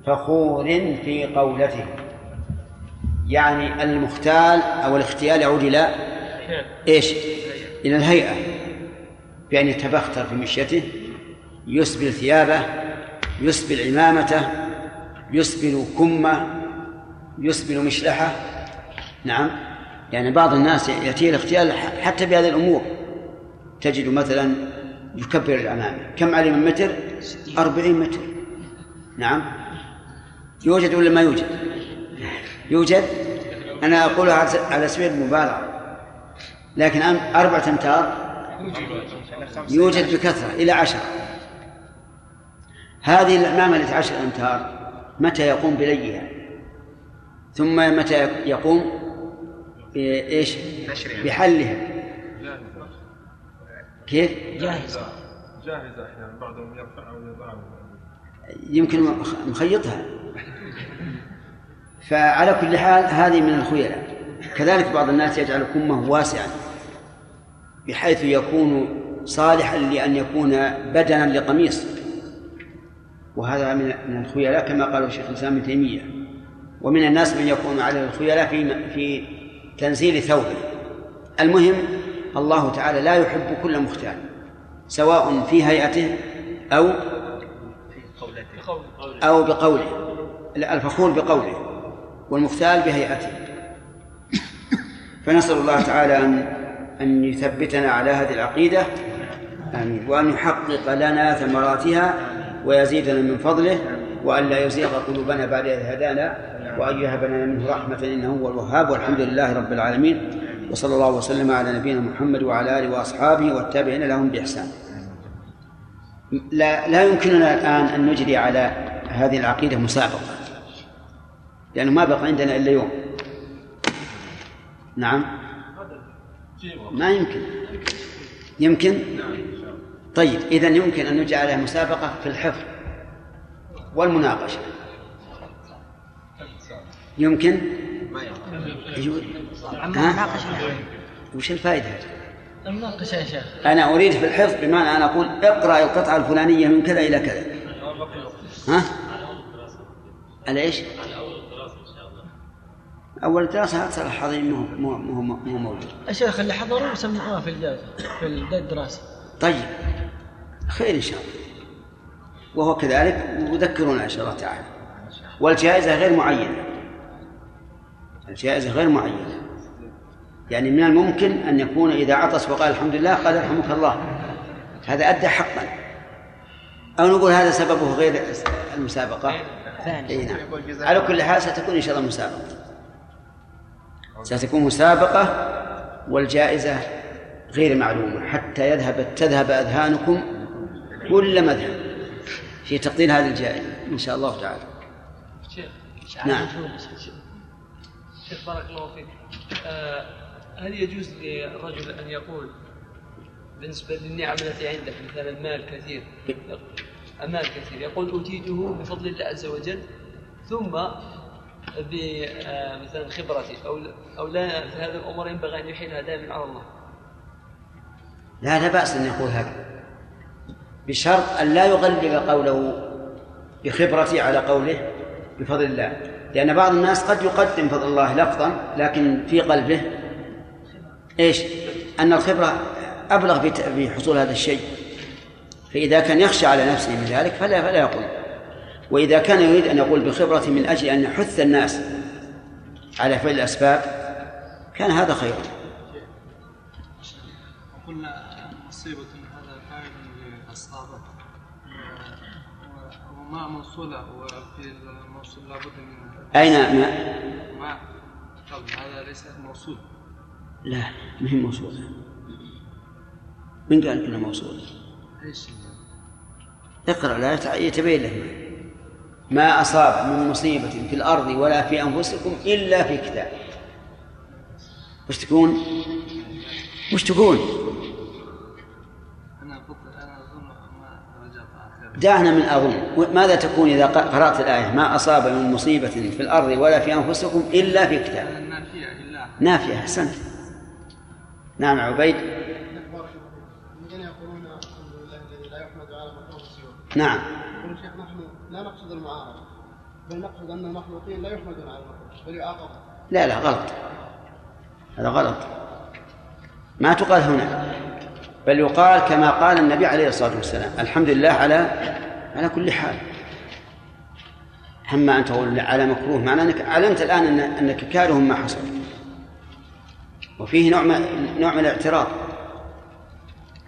فخور في قولته. يعني المختال أو الاختيال يعود إلى إيش؟ إلى الهيئة. بأن يتبختر في مشيته يسبل ثيابه يسبل عمامته يسبل كمه يسبل مشلحه. نعم. يعني بعض الناس يأتيه الاختيال حتى بهذه الأمور. تجد مثلا يكبر العمامة كم علي من متر؟ أربعين متر. نعم. يوجد ولا ما يوجد؟ يوجد. أنا أقولها على سبيل المبالغة. لكن أربعة أمتار؟ يوجد بكثرة إلى عشرة. هذه العمامة التي عشر أمتار متى يقوم بليها؟ ثم متى يقوم؟ بإيش؟ بحلها. كيف؟ جاهزة. جاهزة أحيانا بعضهم يرفعها ويضعها. يمكن مخيطها. فعلى كل حال هذه من الخيلاء. كذلك بعض الناس يجعل كمه واسعا بحيث يكون صالحا لأن يكون بدنا لقميص. وهذا من من الخيلاء كما قال الشيخ الإسلام ابن تيمية. ومن الناس من يكون على الخيلاء في في تنزيل ثوبه المهم الله تعالى لا يحب كل مختال سواء في هيئته أو أو بقوله الفخور بقوله والمختال بهيئته. فنسأل الله تعالى أن أن يثبتنا على هذه العقيدة آمين وأن يحقق لنا ثمراتها ويزيدنا من فضله. وأن لا يزيغ قلوبنا بعد إذ هدانا. وأن يهب لنا منه رحمة إنه هو الوهاب والحمد لله رب العالمين. وصلى الله وسلم على نبينا محمد وعلى آله وأصحابه والتابعين لهم بإحسان. لا, لا يمكننا الآن أن نجري على هذه العقيدة مسابقة لأنه ما بقى عندنا إلا يوم. نعم. ما يمكن. يمكن؟ طيب إذا يمكن أن نجعل عليها مسابقة في الحفظ والمناقشة. يمكن؟ عما ناقش وش الفائدة؟ لم نناقش يا شيخ. أنا أريد في الحفظ بمعنى أنا أقول اقرأ القطعة الفلانية من كذا إلى كذا. ها؟ على إيش؟ أول الدراسة أكثر الحاضرين مو مو مو مو موجود. الشيخ اللي حضروا سمعوها في في الدراسة. طيب. خير إن شاء الله. وهو كذلك يذكرون إن شاء الله تعالى. والجائزة غير معينة. الجائزة غير معينة. يعني من الممكن أن يكون إذا عطس وقال الحمد لله قال يرحمك الله. هذا أدى حقا. أو نقول هذا سببه غير المسابقة؟ ثاني. نعم. على كل حال ستكون إن شاء الله مسابقة. ستكون مسابقة والجائزة غير معلومة. حتى يذهب تذهب أذهانكم كل مذهب. في تقدير هذه الجائزة إن شاء الله تعالى. نعم. شيخ بارك الله فيك. آه هل يجوز للرجل أن يقول بالنسبة للنعم التي عنده مثلا المال كثير المال كثير يقول اوتيته بفضل الله عز وجل ثم بمثلا خبرتي أو أو لا في هذه الأمور ينبغي أن يحيلها دائما على الله. لا لا بأس أن يقول هكذا بشرط أن لا يغلب قوله بخبرتي على قوله بفضل الله. لأن بعض الناس قد يقدم فضل الله لفظا لكن في قلبه إيش؟ أن الخبرة أبلغ في في حصول هذا الشيء. فإذا كان يخشى على نفسه من ذلك فلا فلا يقول. وإذا كان يريد أن يقول بخبرة من أجل أن يحث الناس على فعل الأسباب كان هذا خيرا. قلنا مصيبة وما موصولة وفي الموصول لابد من أين ما؟ ما؟ قبل هذا ليس موصول. لا ما هي موصولة؟ من قال إنها موصولة؟ إيش؟ اقرأ لا يتبين لك ما. أصاب من مصيبة في الأرض ولا في أنفسكم إلا في كتاب. وش تكون؟ وش تكون؟ دعنا من أظن. ماذا تكون إذا قرأت الآية؟ ما أصاب من مصيبة في الأرض ولا في أنفسكم إلا في كتاب. نافية أحسنت. نعم عبيد. نعم. يقول الشيخ نحن لا نقصد المعارضه بل نقصد ان المخلوقين لا يحمدون على المخلوق بل يعاقبون لا لا غلط. هذا غلط. ما تقال هنا بل يقال كما قال النبي عليه الصلاة والسلام الحمد لله على على كل حال. أما أن تقول على مكروه معناه أنك علمت الآن أن أنك كاره ما حصل. وفيه نوع من نوع من الاعتراض.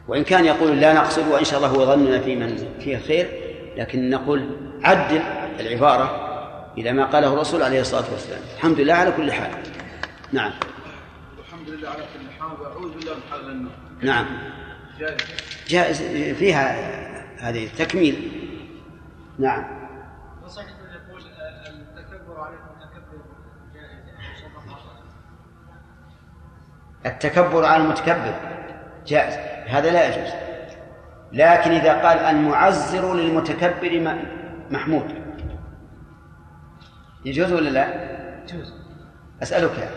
وإن كان يقول لا نقصد وإن شاء الله هو ظننا في من فيه خير لكن نقول عدل العبارة إلى ما قاله الرسول عليه الصلاة والسلام. الحمد لله على كل حال. نعم. الحمد لله على كل حال. واعوذ بالله من حال النار نعم. جائز فيها هذه تكميل نعم. التكبر على المتكبر جائز هذا لا يجوز. لكن إذا قال المعزر للمتكبر محمود يجوز ولا لا؟ يجوز. أسألك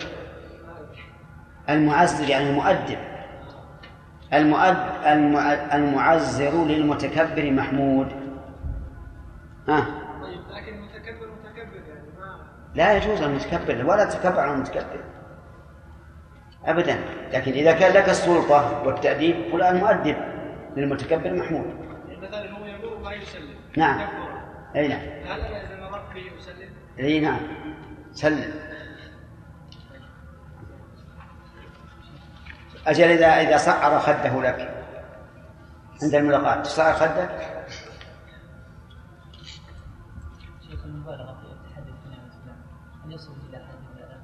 المعزر يعني المؤدب المعزر للمتكبر محمود. ها؟ طيب لكن المتكبر متكبر يعني ما لا يجوز المتكبر ولا تتكبر على المتكبر. أبدا. لكن إذا كان لك السلطة والتأديب قل المؤدب للمتكبر محمود. مثلا هو يمر ما يسلم. نعم. تكبر. أي نعم. هل أنا إذا مررت به اسلم؟ أي نعم. سلم. أجل إذا إذا صعر خده لك عند الملاقاة حد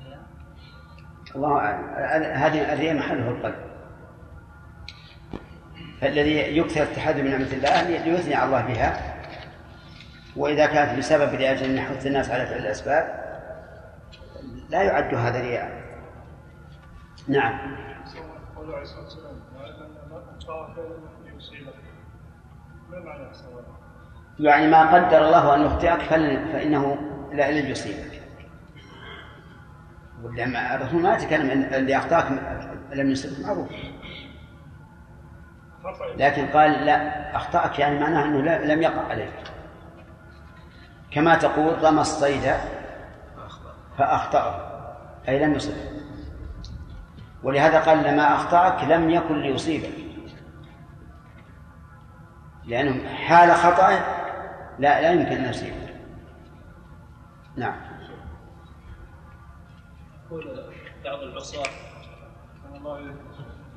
الرياء؟ الله أعلم. هذه الرياء محله القلب. فالذي يكثر التحدث بنعمة الله ليثني على الله بها. وإذا كانت بسبب لأجل أن يحث الناس على فعل الأسباب لا يعد هذا رياء. نعم. يصيبك؟ يعني ما قدر الله أن يخطئك فإنه لا لن يصيبك. واللي- الرسول ما يتكلم عن اللي أخطأك لم يصيبك معروف. لكن قال لا أخطأك يعني معناه لا- لم يقع عليك. كما تقول رمى الصيد فأخطأه. أي لم يصبه. ولهذا قال لما أخطأك لم يكن ليصيبك لأنه حال خطأه لا لا يمكن أن يصيبك نعم يقول بعض العصاة الله.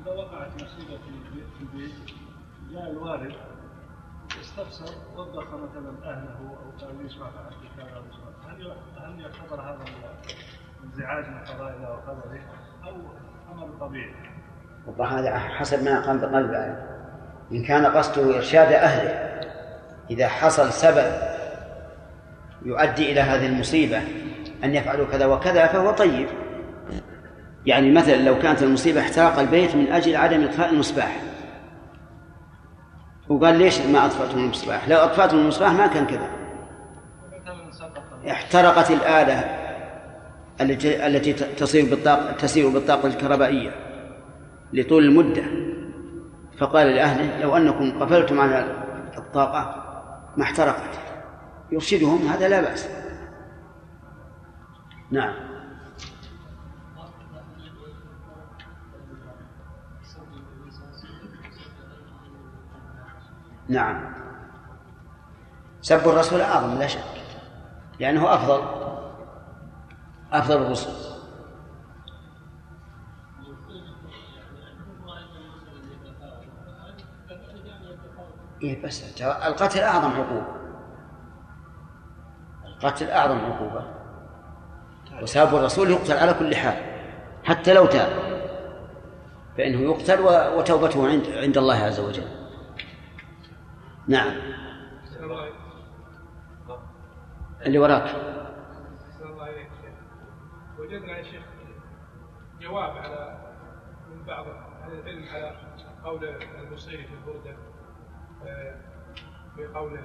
إذا وقعت مصيبة في البيت- جاء الوالد استفسر وبخ مثلا أهله أو قال ليش ما فعلت كذا. هل هل يعتبر هذا انزعاج من قضاء الله وقدره أو هذا حسب ما قام بقلب إن كان قصده إرشاد أهله إذا حصل سبب يؤدي إلى هذه المصيبة أن يفعلوا كذا وكذا فهو طيب. يعني مثلا لو كانت المصيبة احترق البيت من أجل عدم إطفاء المصباح. وقال ليش ما أطفأتم المصباح؟ لو أطفأتم المصباح ما كان كذا. احترقت الآلة. التي تصير بالطاقة تسير بالطاقة الكهربائية لطول المدة. فقال لأهله لو أنكم قفلتم على الطاقة ما احترقت. يرشدهم هذا لا بأس. نعم. نعم. سب الرسول أعظم لا شك. لأنه أفضل. أفضل الرسل إيه بس القتل أعظم عقوبة. القتل أعظم عقوبة. وساب الرسول يقتل على كل حال حتى لو تاب. فإنه يقتل وتوبته عند عند الله عز وجل. نعم. اللي وراك. وجدنا يا شيخ جواب على من بعض أهل العلم على قول البصيري في البردة آه، بقوله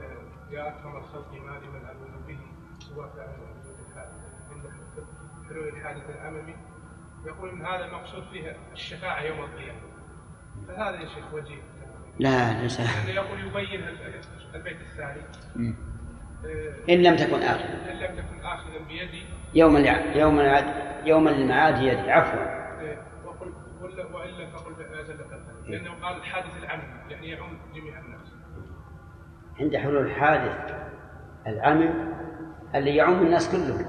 يا أكرم الخلق ما لمن ألون به سواك على الوجود الحادث. عند حلول الحادث الأممي يقول إن هذا المقصود فيه الشفاعة يوم القيامة. فهذا يا شيخ وجيه. لا ليس يقول يبين البيت الثاني. آه، إن لم تكن آخر إن لم تكن آخذا بيدي يوم الع... يوم العد... يوم المعاد يدي عفوا إيه، وقل والا فقل قدر لأنه قال الحادث العام يعني يعم جميع الناس. عند حلول الحادث العمم اللي يعم الناس كلهم.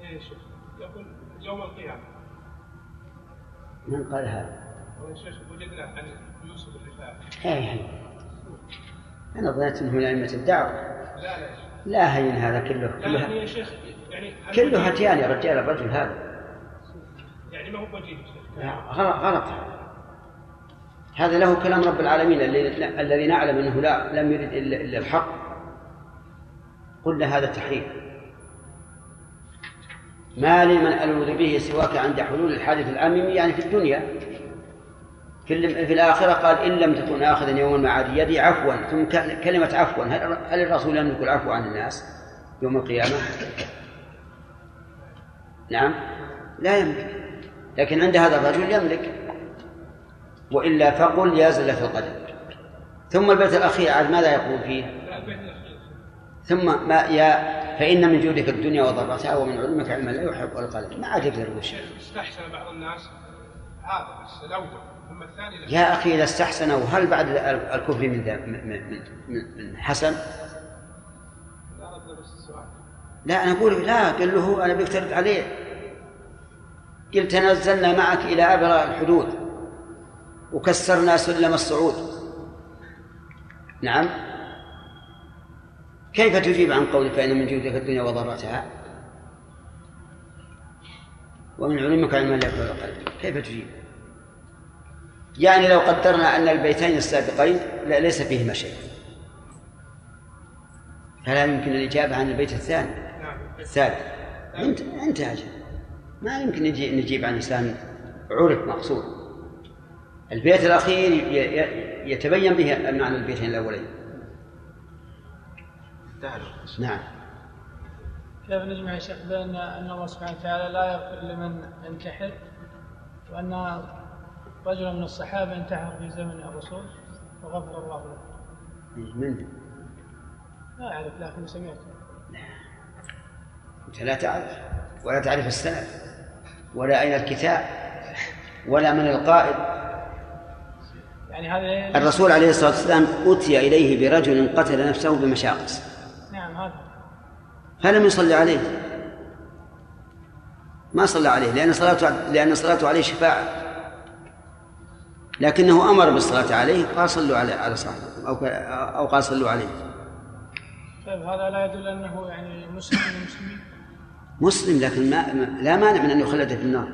يا شيخ. يقول يوم القيامة. من قال هذا؟ ويا شيخ وجدنا عن يوسف الرفاعي. هاي هاي أنا ظننت أنه من أئمة الدعوة. لا لا يا لا هين هذا كله. لا يعني يا شيخ يعني كله هتيان يا رجال الرجل هذا. يعني ما هو وجيه غلط هذا. له كلام رب العالمين الذي الذي نعلم إنه لا لم يرد الا إلا الحق. قلنا هذا تحريف. ما لي من ألوذ به سواك عند حلول الحادث العميم يعني في الدنيا. في, في الآخرة قال إن لم تكن آخذا يوم المعاد يدي عفوا. ثم ك- كلمة عفوا هل هل الرسول يملك العفو عن الناس يوم القيامة؟ نعم. لا يملك لكن عند هذا الرجل يملك. وإلا فقل يا زلة القدم ثم البيت الأخير عاد ماذا يقول فيه؟ ثم ما يا فإن من جودك الدنيا وضرتها ومن علمك علما لا يحب القلم ما عاد يقدر يقول شيء الشيخ استحسن بعض الناس. هذا بس الأول. ثم الثاني يا أخي إذا استحسنوا هل بعد ال- الكفر من من من حسن؟ لا بس السؤال. لا أنا أقول لا قال له أنا بفترض عليه. قلت تنزلنا معك إلى أبرى الحدود. وكسرنا سلم الصعود. نعم. كيف تجيب عن قولك فإن من جودك الدنيا وضرتها؟ ومن علمك علم لا القلب كيف تجيب؟ يعني لو قدرنا أن البيتين السابقين لا ليس فيهما شيء. فلا يمكن الإجابة عن البيت الثاني. الثالث انت انت أجل. ما يمكن نجي نجيب عن انسان عرف مقصود. البيت ي- يتبين به معنى البيتين الأولين. نعم. كيف نجمع يا شيخ بين أن الله سبحانه وتعالى لا يغفر لمن ينتحر وأن رجل من الصحابة انتحر في زمن الرسول وغفر الله له؟ من لا أعرف لكن سمعت أنت لا تعرف ولا تعرف السند ولا أين الكتاب ولا من القائد يعني هذا الرسول عليه الصلاة والسلام أتي إليه برجل قتل نفسه بمشاقص. نعم هذا. فلم يصلي عليه. ما صلى عليه لأن صلاته لأن صلاته عليه شفاعة. لكنه أمر بالصلاة عليه قال صلوا على على صاحبه أو أو قال صلوا عليه. طيب هذا لا يدل أنه يعني مسلم من المسلمين؟ مسلم لكن ما لا مانع من أن يخلد في النار.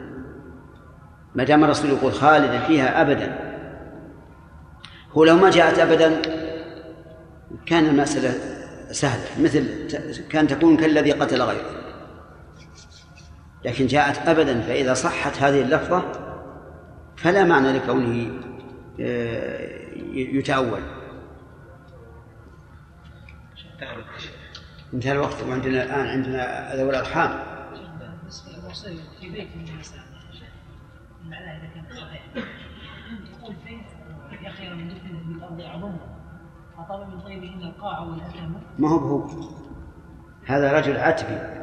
ما دام الرسول يقول خالدا فيها أبدا. هو لو ما جاءت أبدا كان المسألة سهلة مثل كان تكون كالذي قتل غيره. لكن جاءت أبدا فإذا صحت هذه اللفظة فلا معنى لكونه آه، يتأول. انتهى الوقت وعندنا الآن عندنا ذوي الأرحام. للوصيه في بيت من معناها يقول بيت يا خير من بالارض اعظمها فطلب من القاع ما هو بهو. هذا رجل عتبي.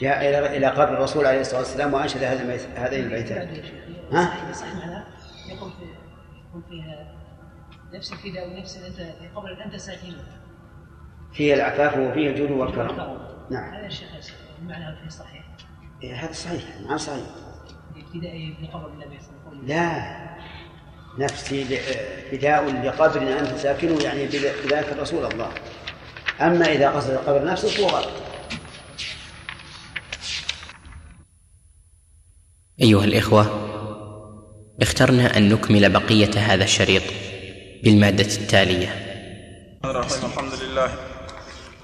جاء إلى إلى قبر الرسول عليه الصلاة والسلام وأنشد هذا هذين البيتان ها؟ يقول في يقول فيها نفس الفداء ونفس أنت في قبر أنت ساكنه. فيه العفاف وفيه الجود والكرم. نعم. هذا الشيخ معناه فيه صحيح. إيه هذا صحيح نعم صحيح. ابتدائي في قبر النبي صلى الله عليه وسلم. لا. نفسي فداء لقبر أنت ساكنه يعني بذ- بذاك الرسول الله. أما إذا قصد القبر نفسه فهو غلط أيها الإخوة اخترنا أن نكمل بقية هذا الشريط بالمادة التالية. الرحيم. الحمد لله.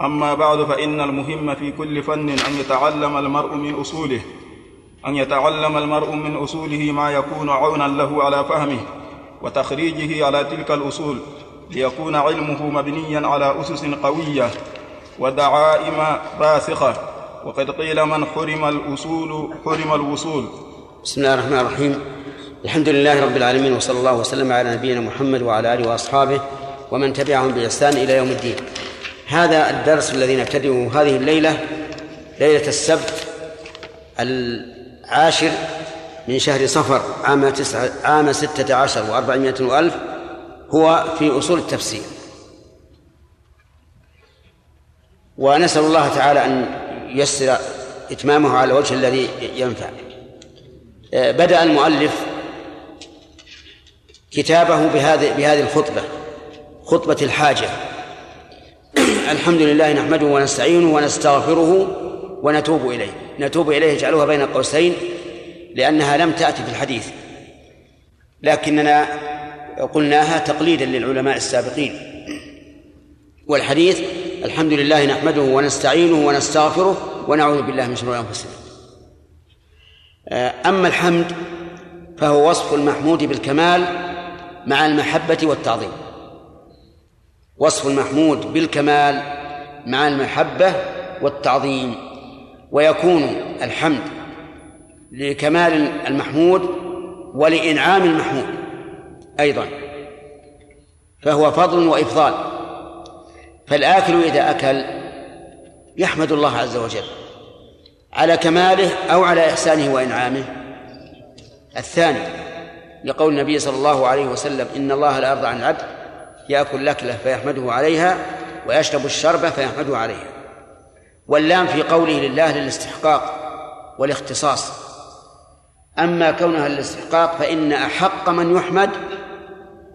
أما بعد فإن المهم في كل فن أن يتعلم المرء من أصوله أن يتعلم المرء من أصوله ما يكون عونا له على فهمه وتخريجه على تلك الأصول ليكون علمه مبنيا على أسس قوية ودعائم راسخة وقد قيل من حرم الأصول حرم الوصول. بسم الله الرحمن الرحيم. الحمد لله رب العالمين وصلى الله وسلم على نبينا محمد وعلى آله وأصحابه ومن تبعهم بإحسان إلى يوم الدين. هذا الدرس الذي نبتدئه هذه الليلة ليلة السبت العاشر من شهر صفر عام تسعة عام ستة عشر وأربعمائة وألف هو في أصول التفسير. ونسأل الله تعالى أن ييسر إتمامه على الوجه الذي ينفع. بدأ المؤلف كتابه بهذه بهذه الخطبة خطبة الحاجة. الحمد لله نحمده ونستعينه ونستغفره ونتوب إليه. نتوب إليه اجعلوها بين قوسين لأنها لم تأتي في الحديث. لكننا قلناها تقليدا للعلماء السابقين. والحديث الحمد لله نحمده ونستعينه ونستغفره ونعوذ بالله من شرور أنفسنا. أما الحمد فهو وصف المحمود بالكمال مع المحبة والتعظيم. وصف المحمود بالكمال مع المحبة والتعظيم ويكون الحمد لكمال المحمود ولإنعام المحمود أيضا فهو فضل وإفضال. فالآكل إذا أكل يحمد الله عز وجل على كماله أو على إحسانه وإنعامه. الثاني لقول النبي صلى الله عليه وسلم إن الله لا يرضى عن العبد يأكل لكلة فيحمده عليها ويشرب الشربة فيحمده عليها. واللام في قوله لله للاستحقاق والاختصاص. أما كونها للاستحقاق فإن أحق من يحمد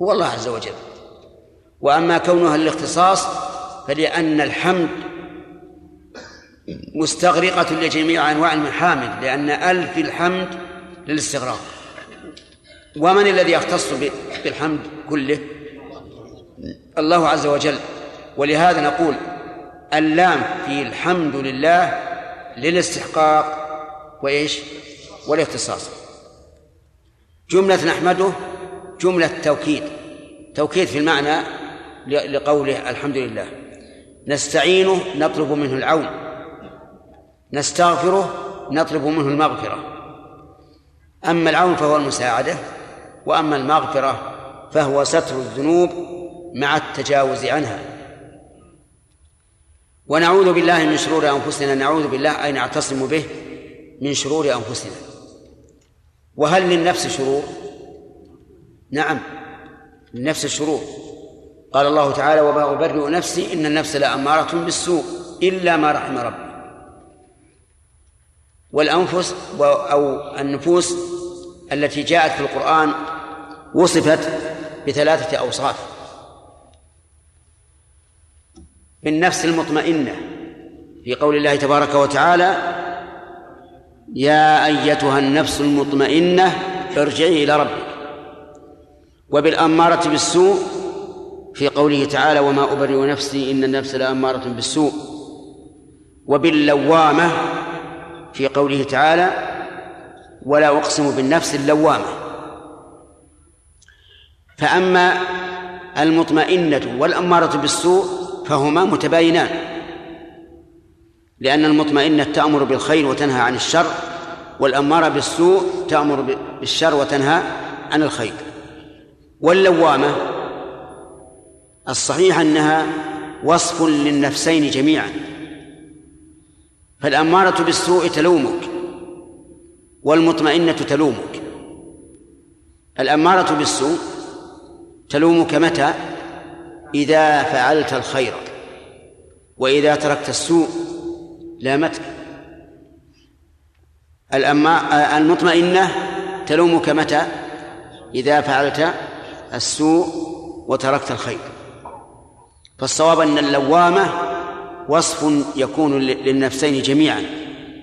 هو الله عز وجل. وأما كونها للاختصاص فلأن الحمد مستغرقة لجميع أنواع المحامد لأن ألف الحمد للاستغراق. ومن الذي يختص بالحمد كله؟ الله عز وجل. ولهذا نقول اللام في الحمد لله للاستحقاق وإيش؟ والاختصاص. جملة نحمده جملة توكيد توكيد في المعنى لقوله الحمد لله. نستعينه نطلب منه العون. نستغفره نطلب منه المغفرة. أما العون فهو المساعدة وأما المغفرة فهو ستر الذنوب مع التجاوز عنها. ونعوذ بالله من شرور أنفسنا نعوذ بالله أي نعتصم به من شرور أنفسنا. وهل للنفس شرور؟ نعم للنفس الشرور قال الله تعالى وما أبرئ نفسي إن النفس لأمارة بالسوء إلا ما رحم ربي. والأنفس أو النفوس التي جاءت في القرآن وصفت بثلاثة أوصاف. بالنفس المطمئنة. في قول الله تبارك وتعالى يا أيتها النفس المطمئنة ارجعي إلى ربك. وبالأمارة بالسوء في قوله تعالى وما أبرئ نفسي إن النفس لأمارة بالسوء. وباللوامة في قوله تعالى ولا أقسم بالنفس اللوامة. فأما المطمئنة والأمارة بالسوء فهما متباينان. لأن المطمئنة تأمر بالخير وتنهى عن الشر والأمارة بالسوء تأمر بالشر وتنهى عن الخير. واللوامة الصحيح أنها وصف للنفسين جميعا. فالأمارة بالسوء تلومك والمطمئنة تلومك. الأمارة بالسوء تلومك متى؟ إذا فعلت الخير وإذا تركت السوء لامتك. الأما المطمئنة تلومك متى؟ إذا فعلت السوء وتركت الخير. فالصواب أن اللوامة وصف يكون للنفسين جميعا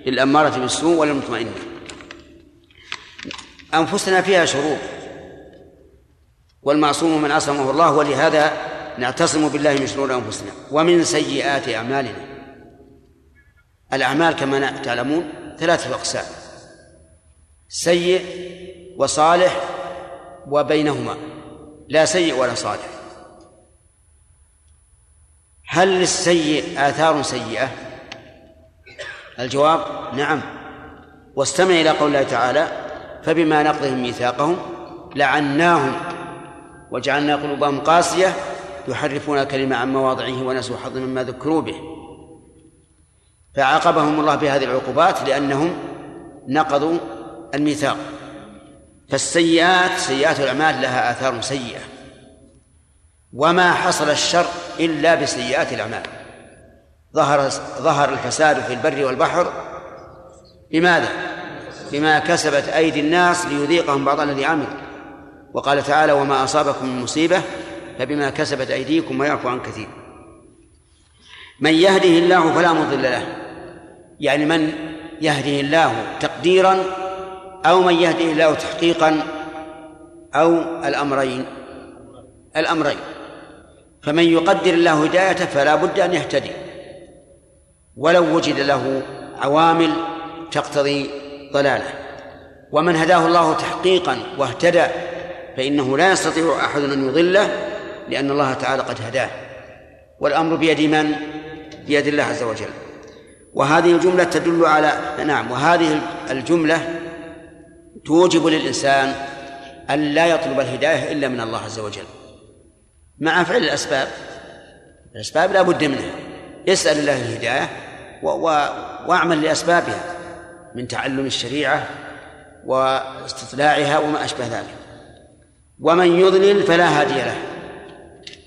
للأمارة بالسوء وللمطمئنة أنفسنا فيها شرور والمعصوم من عصمه الله ولهذا نعتصم بالله من شرور أنفسنا ومن سيئات أعمالنا. الأعمال كما تعلمون ثلاثة أقسام سيء وصالح وبينهما. لا سيء ولا صالح. هل للسيء آثار سيئة؟ الجواب نعم. واستمع إلى قول الله تعالى فبما نقضهم ميثاقهم لعناهم وجعلنا قلوبهم قاسية يحرفون الكلمة عن مواضعه ونسوا حظ مما ذكروا به. فعاقبهم الله بهذه العقوبات لأنهم نقضوا الميثاق. فالسيئات سيئات الأعمال لها آثار سيئة. وما حصل الشر إلا بسيئات الأعمال. ظهر ظهر الفساد في البر والبحر بماذا؟ بما كسبت أيدي الناس ليذيقهم بعض الذي عملوا. وقال تعالى وما أصابكم من مصيبة فبما كسبت أيديكم ويعفو عن كثير. من يهده الله فلا مضل له. يعني من يهده الله تقديرا أو من يهده الله تحقيقا أو الأمرين. الأمرين. فمن يقدر الله هدايته فلا بد أن يهتدي. ولو وجد له عوامل تقتضي ضلاله. ومن هداه الله تحقيقا واهتدى فإنه لا يستطيع أحد أن يضله. لأن الله تعالى قد هداه والأمر بيد من؟ بيد الله عز وجل. وهذه الجملة تدل على نعم وهذه الجملة توجب للإنسان أن لا يطلب الهداية إلا من الله عز وجل. مع فعل الأسباب. الأسباب لا بد منها. اسأل الله الهداية و... و... واعمل لأسبابها من تعلم الشريعة واستطلاعها وما أشبه ذلك. ومن يضلل فلا هادي له.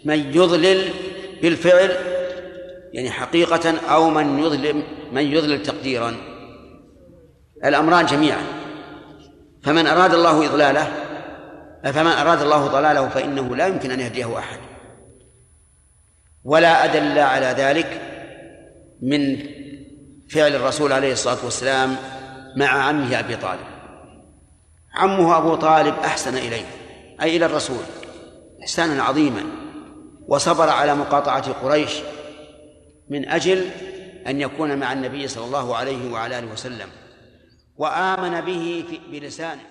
من يضلل بالفعل يعني حقيقة أو من يضلل من يضلل تقديرا. الأمران جميعا. فمن أراد الله إضلاله فمن أراد الله ضلاله فإنه لا يمكن أن يهديه أحد. ولا أدل على ذلك من فعل الرسول عليه الصلاة والسلام مع عمه أبي طالب. عمه أبو طالب أحسن إليه أي إلى الرسول إحسانا عظيما. وصبر على مقاطعة قريش من أجل أن يكون مع النبي صلى الله عليه وعلى آله وسلم وآمن به بلسانه.